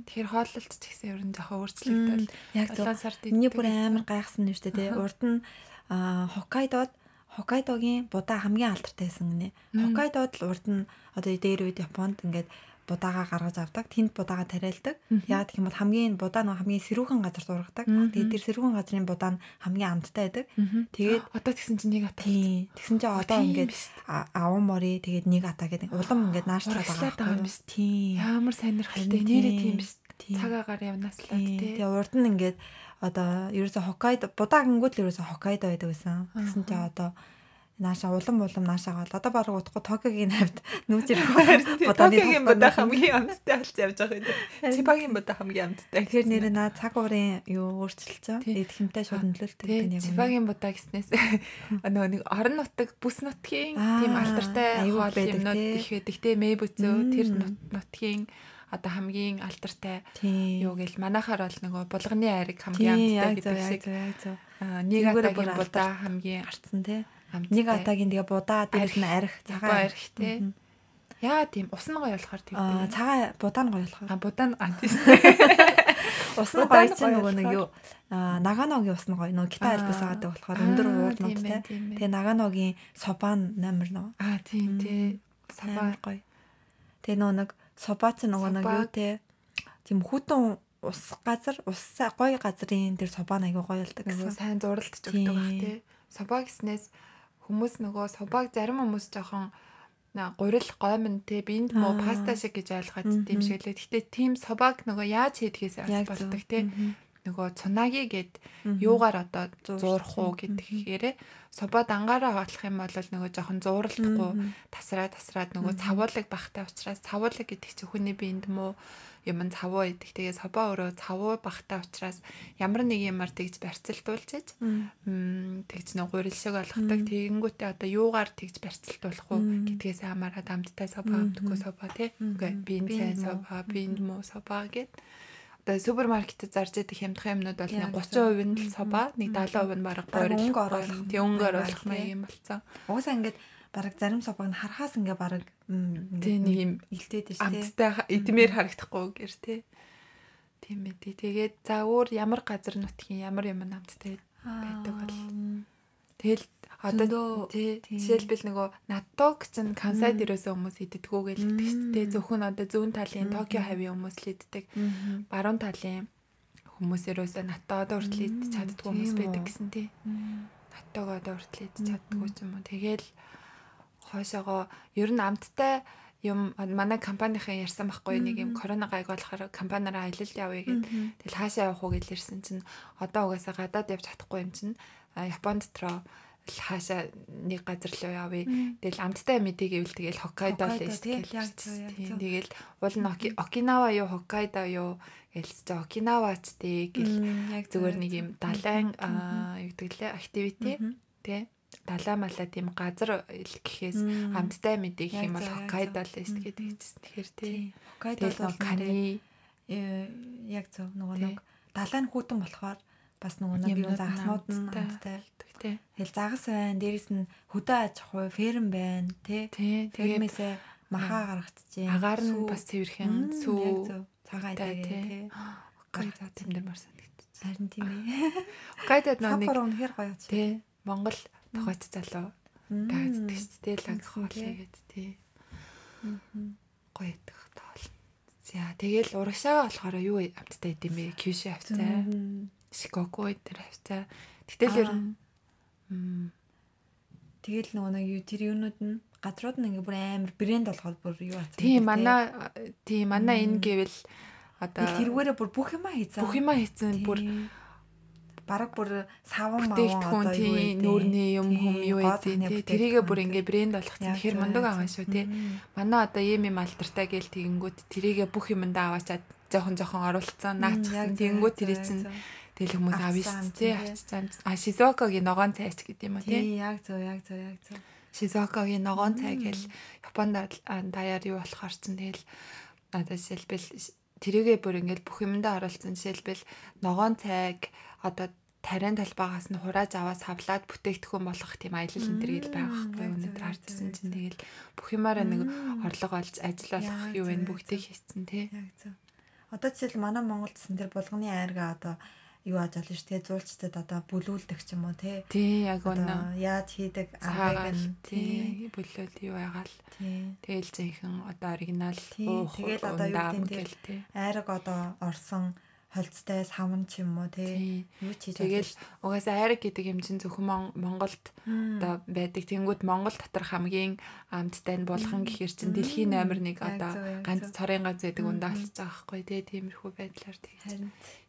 тэгэхээр хооллолт ч гэсэн ер нь жоохон өөрчлөгдөв. Яг зөв. 7 сард Миний бүр амар гайхсан нь шүү дээ. Урд нь Хоккайдод Хоккайдогийн будаа хамгийн алдартай байсан гинэ. Хоккайдод л урд нь одоо дээр үед Японд ингээд будаагаа гаргаж авдаг. Тэнд будаагаа тариалдаг. Яг гэх юм бол хамгийн будаа нь хамгийн сэрүүхэн газар зургадаг. Тэгээд тэр сэрүүхэн газрын будаа нь хамгийн амттай байдаг. Тэгээд одоо тэгсэн чинь нэг тий тэгсэн чинь одоо тийм ингээд аван мори тэгээд нэг атаа гэдэг улам ингээд наашлаад байгаа юм биш үү? Тий. Ямар сонирхолтой нэрээ тий. тийм биш. Цаг агаар явнаас л Тий. тий. Тэгээ урд нь ингээд одоо ерөөсө Хоккайдо будаа гингүүд л ерөөсө Хоккайдо байдаг байсан. Тэгсэн чинь одоо нааша улам улам наашаа гол одоо баг утгагүй Токиогийн навд нүүж ирэх Токиогийн будаа хамгийн амттай болж явж байгаа юм. Цибагийн будаа хамгийн амттай. Тэгэхээр нэр наа цаг уурын юу өөрчилж Тий. байгаа. Эд хэмтэй шууд нөлөөлтөг Тий, гэдэг нь үнэ. Цибагийн будаа гэснээс нөгөө нэг орон нутаг бүс нутгийн тийм алдартай аюул юмнууд их байдаг те мэбүзөө тэр Мм. нут- нутгийн одоо хамгийн алдартай юу гэл манайхаар бол нөгөө булганы айрыг хамгийн амттай гэдэг шиг аа, нэг атагийн будаа хамгийн тий. амттай. Нэг атагийн тэгээ будаа дээрс нь арх цагаан арх те. Яа тийм ус нь гоё болохоор Аа тэгдэг. цагаан будаа нь гоё болохоор. А будаа нь антис. Ус нь гоё нь чинь нөгөө нэг юу аа наганогийн ус нь гоё нөгөө Аа. альбас аваад болохоор өндөр Аа, тийм тийм ээ. Тэгээ наганогийн собаан номер нөгөө Аа тийм тий. Амар гоё. Тэгээ нөгөө нэг собаа ч нөгөө нэг юу те тийм хүтэн ус газар ус гоё газрын тэр собаа аягүй гоё болдог гэсэн. сайн зуралдж өгдөг бах тий. Собаа гэснээс хүмүүс нөгөө собааг зарим хүмүүс жоохон гурил гомн те биэнд муу паста шиг гэж ойлгоод тийм шиг лээ. Гэтэ тийм собааг нөгөө яаж хийдгээс бас болдог те. Нөгөө цунаги гэд юугаар одоо зуурах уу гэдгээрээ собаа дангаараа хатлах юм бол нөгөө жоохон зууралдахгүй тасраа тасраад нөгөө цавуулаг бахтай учраас цавуулаг гэдэг чинь хүний биед муу юм цавуу идэх. Тэгээ собоо өөрөө цавуу бахтай учраас ямар нэг юмар тэгж барьцалтуулж м тэгж нэг гурил шиг болгодог. Тэгэнгүүтээ одоо юугаар тэгж барьцалтуулах уу? Гэдгээс хамаарат амттай собаа амтгүй собаа тий. Үгүй. Биеийн сайн собаа, биеийн муу собаа гэд. Одоо супермаркетд зарж идэх хямдхан юмнууд бол Яг нэг 30% нь л собаа, нэг 70% нь бараг өнгө оруулах Тэг өнгө оруулах тий. маяг юм болцсон. Угаасаа ингээд бараг зарим собааг нь харахаас ингээ бараг Тий, нэг юм илтээд шүү дээ. амттай эдмээр харагдахгүй гэр тий. Тийм ээ. тий. Тэгээд за өөр ямар газар нутгийн ямар юм амттай байдаг бол. Тэгэл одоо жишээлбэл нөгөө Наток чинь Кансайд ерөөсөө хүмүүс иддэггүй гэж хэлдэг шүү дээ. Зөвхөн одоо зүүн талын Токио хавийн хүмүүс л иддэг. Баруун талын хүмүүс ерөөсөө натад хүртэл идэж чаддгүй хүмүүс байдаг гэсэн тий. Натог одоо хүртэл идэж чаддгүй ч юм уу. Тэгэл хойшоогоо ер нь амттай юм манай компанийн ярьсан байхгүй нэг юм корона гайг болохоор компаниараа аялал явъя гэд. Тэгэл хаашаа явах уу гэж ирсэн чинь одоо угаасаа гадаад явж чадахгүй юм чинь Японд дотроо хаашаа нэг газар руу явъя. Тэгэл амттай мэдээ гэвэл тэгэл Хоккайдо л эсвэл яг зөв. Тэгэл уул нь Оки- Окинава юу Хоккайдо юу гэлс чи Окинавач тий гэл яг зүгээр нэг юм далайн юу гэдэг лээ активити Мгм. тий далаа малаа тийм газар гэхээс амттай мэдээ гэх юм бол Хоккайдо л дээ тэгчихсэн. Тэгэхээр тий. Хоккайдо Тэгэл бол кани. э, яг зөв нөгөө нэг далайн хүүтэн болохоор бас нөгөө нэг юу Юмнууд тий. Тэгэл загас байна, дээрэс нь хөдөө аж ахуй, ферм байна, тий. Тий. Фермээсээ махаа гаргацжээ. агаар нь бас цэвэрхэн сүү цагаан идэх тий. тий. Хоккайдо тэмдэрмар санагдчих. Харин тийм ээ. Хоккайдод нэг үнэхээр гоё ч. тий Монгол тохойч залуу таагддаг шүү дээ лаг Үгүй хоол тий. тий. Гоё идэх тоол. За тэгэл урагшаага болохоор юу амттай идэм бэ? Кюши авцаа. Шикоку дээр авцаа. Тэгтэл ер нь Тэгэл нөгөө нэг юу тэр юунууд нь газрууд нь ингээ бүр амар брэнд болохоор бүр юу ацсан. тийм манай тийм манай энэ гэвэл одоо тэргээрээ бүр бүх юма хийцэн. бүх юма хийцэн бүр бараг бүр саван бүтээгдэхүүн одоо юу нүүрний юм хүм юу гэдэг. цахны тий тэрийгэ бүр ингээ брэнд болгоцсон тэгэхээр мундаг зөв. шүү тий. Манай одоо ийм юм алдартай гээл тэгэнгүүт тэрийгэ бүх юмдаа аваачаад жоохон жоохон оруулцсан наачсан тэгэнгүүт тэрий чинь тэгэл хүмүүс шүү тий авчсан а шизокогийн ногоон цайч гэдэг юм уу тий? Тий, яг зөв, яг зөв, яг зөв. Шизокогийн ногоон цай гэл Японд даяар юу болохоор ч тэгэл одоо жишээлбэл тэрийгээ бүр ингээл бүх юмдаа оруулсан жишээлбэл ногоон цайг одоо тарайн талбаагаас нь хурааж аваад савлаад бүтээгдэхүүн болгох тийм аялал энэ төр гэл байгаа байхгүй өнөдр хардсан чинь тэгэл бүх юмараа нэг орлого олж ажил болох юу вэ бүгдийг зөв. хийсэн тий. Одоо жишээл манай Монголд гэсэн тэр булганы айргаа одоо юу ааж болно шүү дээ. Зуулчдад одоо бүлүүлдэг ч юм уу тий. тий яг Одоо яаж хийдэг аргыг нь тий бүлээл юу ягаал тий. тэгэл зинхэн одоо оригинал Тий, уух тэгэл одоо юу гэдэг тий айраг одоо орсон холцтой савн ч юм уу тий. тий Юу ч хийж Тэгэл угаасаа айраг гэдэг юм чинь зөвхөн Мон- Монголд одоо байдаг. Тэнгүүд Монгол дотор хамгийн амттай нь булхан гэхэр чинь дэлхийн номер 1 Яг одоо ганц цорын ганц байдаг ундаа олж байгаа байхгүй тий тиймэрхүү байдлаар тэгж.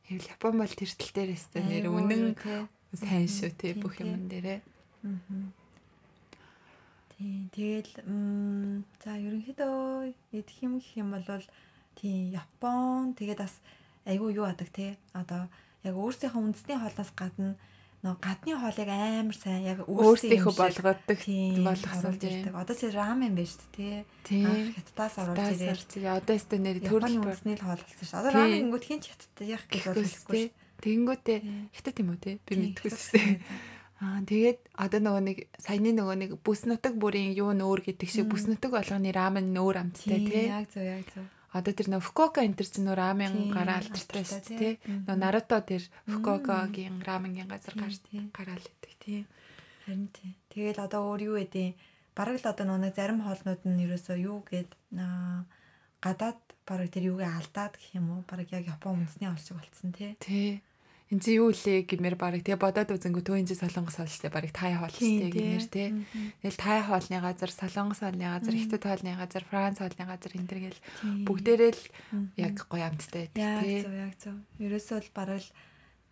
Хэвэл Япон бол тэр тал дээр өстой нэр. үнэн сайн шүү тий бүх юм дээрээ. Тий, тэгэл за ерөнхийдөө идэх юм гэх юм бол тий Япон. Тэгээд бас айгүй юу адаг тий. Одоо яг өөрсдийнхөө үндэсний хоолноос гадна нөө гадны хоолыг амар сайн яг Өөрсдийнхөө тий, болгосон ирдэг. Одоо чи рамен байж. Анх хятадаас оруулж Тасарч одоо өстой нэр төрөл бүр үндэсний л хоол болсон шүү. Одоо рамен гингүүд хин ч хятад яг гэж болохгүй тий. Тэнгүүтээ хятад юм уу тий? Би шүү. Аа тэгээд одоо нөгөө нэг саяны нөгөө нэг бүс нутаг бүрийн юу нөөр гэдэг шиг бүс нутаг болгоны рамен нөөр амттай тий. яг зөв яг зөв. Одоо тэр нөө Фукуока энэ төр чинь нөө рамен гараа алдартай шүү тий. тий. Нөө Наруто тэр Фукуокагийн раменгийн газар гарч гараал идэг тий. Харин тий. Тэгэл одоо өөр юу гэдэг бараг л одоо нөгөө зарим хоолнууд нь ерөөсөө юу гээд аа, гадаад бараг тэр юугээ алдаад гэх юм уу бараг яг Япон үндэсний хоол шиг болцсон тий. Тий. Энд чи юу лээ гэмээр барыг тэгээ бодоод үзэнгүү төөний солонгос олжтэй барыг тая хоол штэ гэмээр тий. Тэгэл тая хоолны газар, солонгос хоолны газар, хятад хоолны газар, франц хоолны газар энэ төр гэл бүгдээрээ л яг гоё амттай байдаг Яг тий. зөв яг зөв. Ерөөсөө л бараг л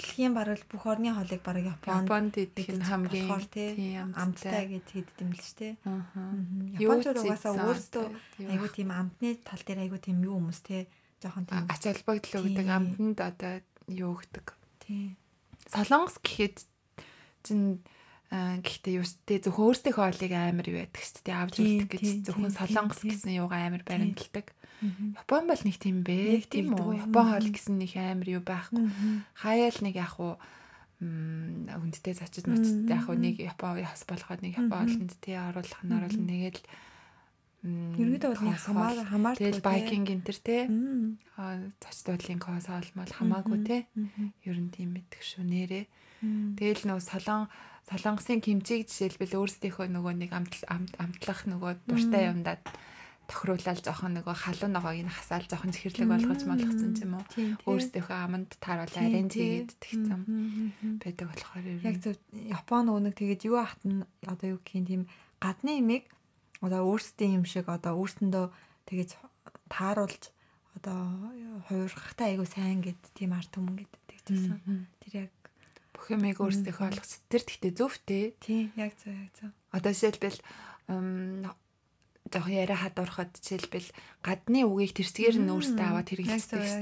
дэлхийн бараг бүх орны хоолыг бараг Японд идэх нь хамгийн амттай гэж хэлдэг юм л ш тий. Аа. Японууд угаасаа өөрсдөө айгуу тийм амтны тал дээр айгуу тийм юу хүмүүс тий. Жохон тийм ач холбогдол өгдөг амтнд одоо юу өгдөг. Тий. Солонгос гэхэд чин аа, гэхдээ юу штэ зөвхөн өөрсдийнхөө хоолыг амар юу яддаг штэ авж Тий, үлдэх гэж зөвхөн солонгос гэсэн юугаа амар баримталдаг. Япон бол нэг тийм бэ. Тийм үү? Япон хоол гэсэн нэг амар юу байхгүй. Хаяал нэг яг уу хүндтэй зочид моцтой яг нэг Япон яс болгоод нэг Япон хоолнд тий оруулах нь оруулна тэгээд Ерөнхийдөө бол нэг хамаар хамаарч Тэгэл байкинг энэ төр Мм. аа, зочд бодлын кос олмол хамаагүй тий ер нь тийм мэддэг шүү нэрээ. Тэгэл нөгөө солон солонгосын кимчиг жишээлбэл өөрсдийнхөө нөгөө нэг амтл амт- амтлах нөгөө дуртай юмдаад тохируулаад жоохон нөгөө халуун ногоог нь хасаал жоохон чихэрлэг болгож молгосон ч юм уу. Өөрсдийнхөө аманд тааруул Тийм, арен тий. зэгээд тэгсэн байдаг болохоор Яг зөв Япон нөгөө нэг тэгээд юу нь одоо юу гэх юм тийм гадны имийг одоо өөрсдийн юм шиг одоо өөрсөндөө тэгэж тааруулж одоо хуурхахтай айгу сайн гэд тийм арт түмэн гэд тэгчихсэн. Тэр яг бүх юмыг өөрсдийнхөө олгоц. Тэр тэгтээ зөвтэй. тийм яг зөв яг зөв. Одоо жишээлбэл жоох яриа хадуурхад жишээлбэл гадны үгийг тэрцгээр нь өөртөө аваад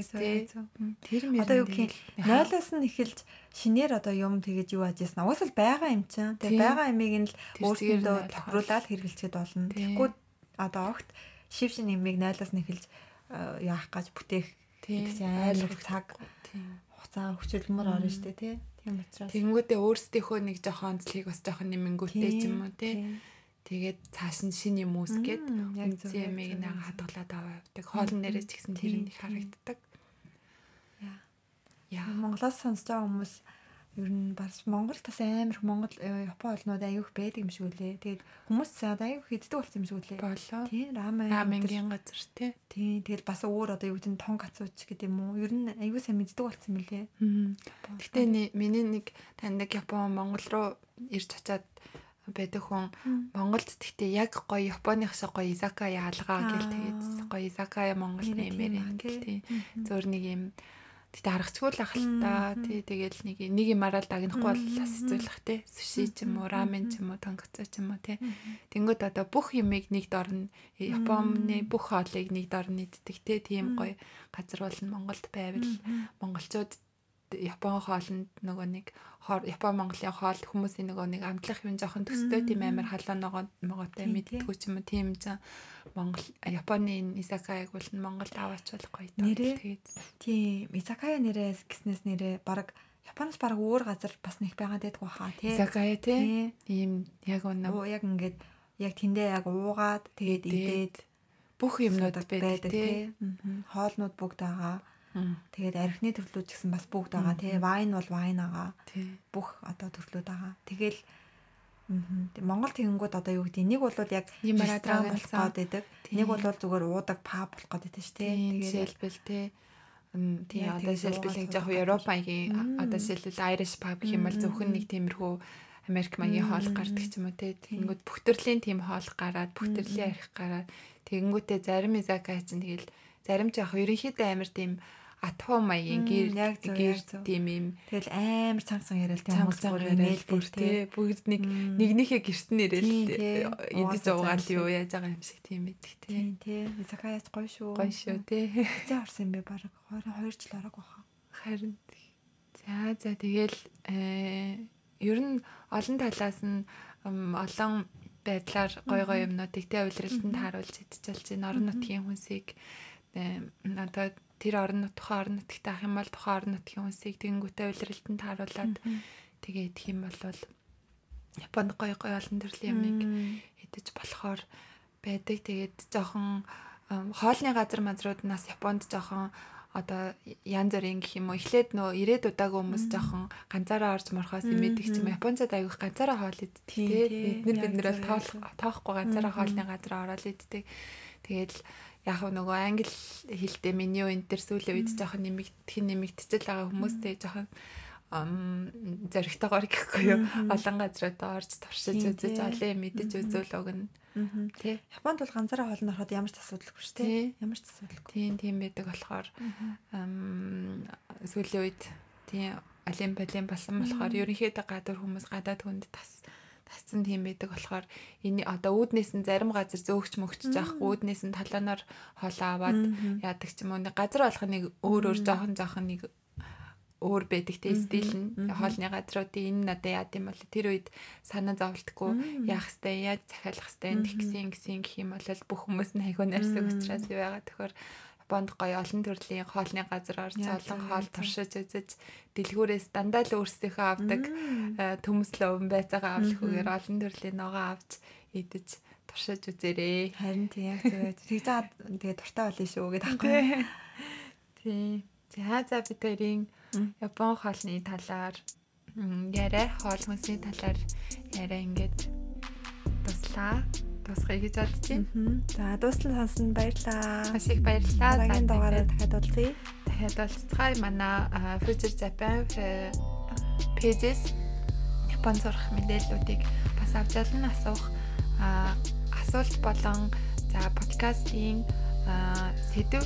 шүү дээ. Мм. Тэр Одоо юу гэх юм нойлоос нь эхэлж шинээр одоо юм тэгэж юу ааж ясна. Угсаал байгаа юм чинь. Тэгээ байгаа ямиг нь л нь тохируулаад хэрэглэчихэд болно. Тэгэхгүй одоо огт шив шин ямиг нойлоос нь эхэлж э, яах гэж бүтээх гэсэн айлх цаг хугацаа хүчилмөр орно штэ тий. Тийм учраас Тэнгүүдээ өөрсдийнхөө нэг жоохон онцлогийг бас жоохон нэмэнгүүтээ ч юм уу тий. Тэгээд цааш нь шин юм яг зөв, үнцэн ямиг нэг хадгалаад аваа явдаг. Хоолн нэрээс ч гэсэн тэр Тийм, нь их харагддаг. Яа. Яа. Монголоос сонсож байгаа хүмүүс ер нь бас Монгол тас амар их Монгол э, Япон олнууд аюух байдаг юм шиг үлээ. Тэгээд хүмүүс одоо аюух иддэг болсон юм шиг үлээ. Болоо. Тий, рамен. Раменгийн газар тий. Тий, тэгэл бас өөр одоо юу гэдэг нь тонг ацууч гэдэг юм уу? Ер нь аюу сайн мэддэг болсон юм лээ. Гэтэ ни- миний нэг таньдаг Япон Монгол руу ирж очиад байдаг хүн Монголд гэхдээ яг гоё Японых шиг гоё изакая алгаа гэл тэгээд гоё изакая Монгол тий. гэл тий. Зөөр нэг юм Гэтэ харагчгүй л ах л та. Тий тэгэл нэг нэг юм араад дагнахгүй бол бас хэцүүлэх тий. Суши ч юм уу, рамен ч юм уу, тонгоцоо ч юм уу тий. Тэнгүүд одоо бүх юмыг нэг дорн Японы бүх хоолыг нэг дорн иддэг тий. Тийм гоё газар бол Монголд байвал монголчууд Япон хоолнд нөгөө нэг Япон Монголын хоол хүмүүсийн нөгөө нэг амтлах юм жоохон төстэй тийм амар халуун ногоо могоотой мэддэггүй ч юм уу? Тийм зэн Монгол Японы исакаяг бол Монголд аваач бол гоё тэгээд. Тийм исакая нэрээс гиснээс нэрээ баг Японоос баг өөр газар бас нэг байгаа дээдгүй хаа тий. Исакая тий? Ийм яг үнэ яг ингээд яг тэндээ яг уугаад тэгээд идээд бүх юмнууд байдаг тий. хоолнууд бүгд байгаа Тэгээд архины төрлүүд гэсэн бас бүгд байгаа тий. Вайн бол вайн байгаа. Бүх одоо төрлүүд байгаа. Тэгэл Монгол тэгэнгүүт одоо юу гэдэг нэг бол яг ресторан болох гээд байдаг. Нэг бол зүгээр уудаг паб болох гээд байдаг шүү дээ. Тэгээд жишээлбэл тий тий одоо жишээлбэл яг Европагийн одоо жишээлбэл Irish pub гэх юм бол зөвхөн нэг тиймэрхүү Америк маягийн хоол гардаг ч юм уу те. Тэгэнгүүт бүх төрлийн тийм хоол гараад бүх төрлийн арх гараад тэгэнгүүтээ зарим изака чинь тэгэл зарим ч яг ерөнхийдөө амар тийм атхуу маягийн гэр гэр тийм юм. Тэгэл амар хүмүүс бүр мэйл бүр тий бүгд нэг нэгнийхээ гэрт нэрэл эдэж уугаал юу яаж байгаа юм шиг тийм байдаг тий. Тий. Исакаяц гоё шүү. Гоё шүү тий. Хизээ орсон юм бэ баг 22 жил ороагүй хаа. Харин за за тэгэл э ер нь олон талаас нь олон байдлаар гой гой юмнуудыг тий увлралтанд харуулж идчихэл чинь орон нутгийн хүнсийг одоо тэр орон нут тухайн орон нутгт ах юм бол тухайн орон нутгийн хүнсийг тэгэнгүүтээ улиралтанд харуулад тэгээ идэх юм бол Японд гоё гоё олон төрлийн юмыг идэж болохоор байдаг. Тэгээд жоохон хоолны газар мазрууд нас Японд жоохон одоо янз бүрийн гэх юм уу? Эхлээд нөө ирээд удаагүй хүмүүс жоохон ганцаараа орж морхоос имэдэг ч юм Японцад аявих ганцаараа хоол иддэг тий бид нар бид нэр тоолох тоохгүй ганцаараа хоолны газар ороод иддэг. Тэгээд яг нөгөө англи хэлтэй меню энэ төр сүүлийн үед жоохон нэмэгдэх нэмэгдчихэл байгаа хүмүүстэй жоохон зоригтойгоор гэхгүй юу? Олон газруудаа орж туршиж үзэж олон мэдэж үзүүл өгнө. Тий Японд бол ганцаараа хоолнд ороход ямар ч асуудалгүй шүү тий ямар ч асуудалгүй. Тийм тийм байдаг болохоор сүүлийн үед тий алим балим болсон болохоор ерөнхийдөө гадуур хүмүүс гадаад хүнд тас тасцсан тийм байдаг болохоор энэ одоо үүднээс нь зарим газар зөөгч мөгч жаах үүднээс нь талаанаар хоолоо аваад яадаг ч юм уу газар болох нэг өөр өөр жоохон жоохон нэг өөр байдаг те стил нь. Хоолны газруудын энэ надад яад юм бол тэр үед санаа зовлтгүй яах хэвээр яаж захиалах хэвээр гэх гисэн гэх юм бол бүх хүмүүс нь хайгуу нарсаг учраас яагаад тэгэхээр Японд гоё олон төрлийн хоолны газар орж олон хоол туршиж үзэж дэлгүүрээс дандаа л өөрсдийнхөө авдаг э, төмөслөө өвн байцаагаа авлахгүйгээр олон төрлийн ногоо авч идэж туршиж үзээрэй. Харин тийм яг зөв. Тэг заа тэгээ дуртай болно шүү гэдэг аахгүй. Тийм. За за бид хоёрын Япон хоолны талаар яриа, хоол хүнсний талаар яриа ингээд туслаа дуусгая гэж байна. За дуустал сонсон баярлаа. Маш их баярлалаа. Дараагийн дугаараар дахиад уулзъя. Дахиад уулзцгаая. Манай Future Japan pages Япон сурах мэдээллүүдийг бас авч ялна асуух асуулт болон за подкастын сэдв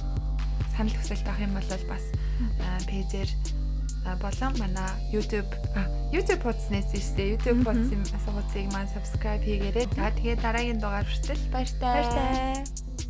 санал хүсэлт авах юм бол бас пэйжээр болон манай YouTube YouTube хуудснаас дээ. YouTube хуудсын хуудсыг маань subscribe хийгээрэй. За тэгээд дараагийн дугаар хүртэл баяр таа. Баяр таа.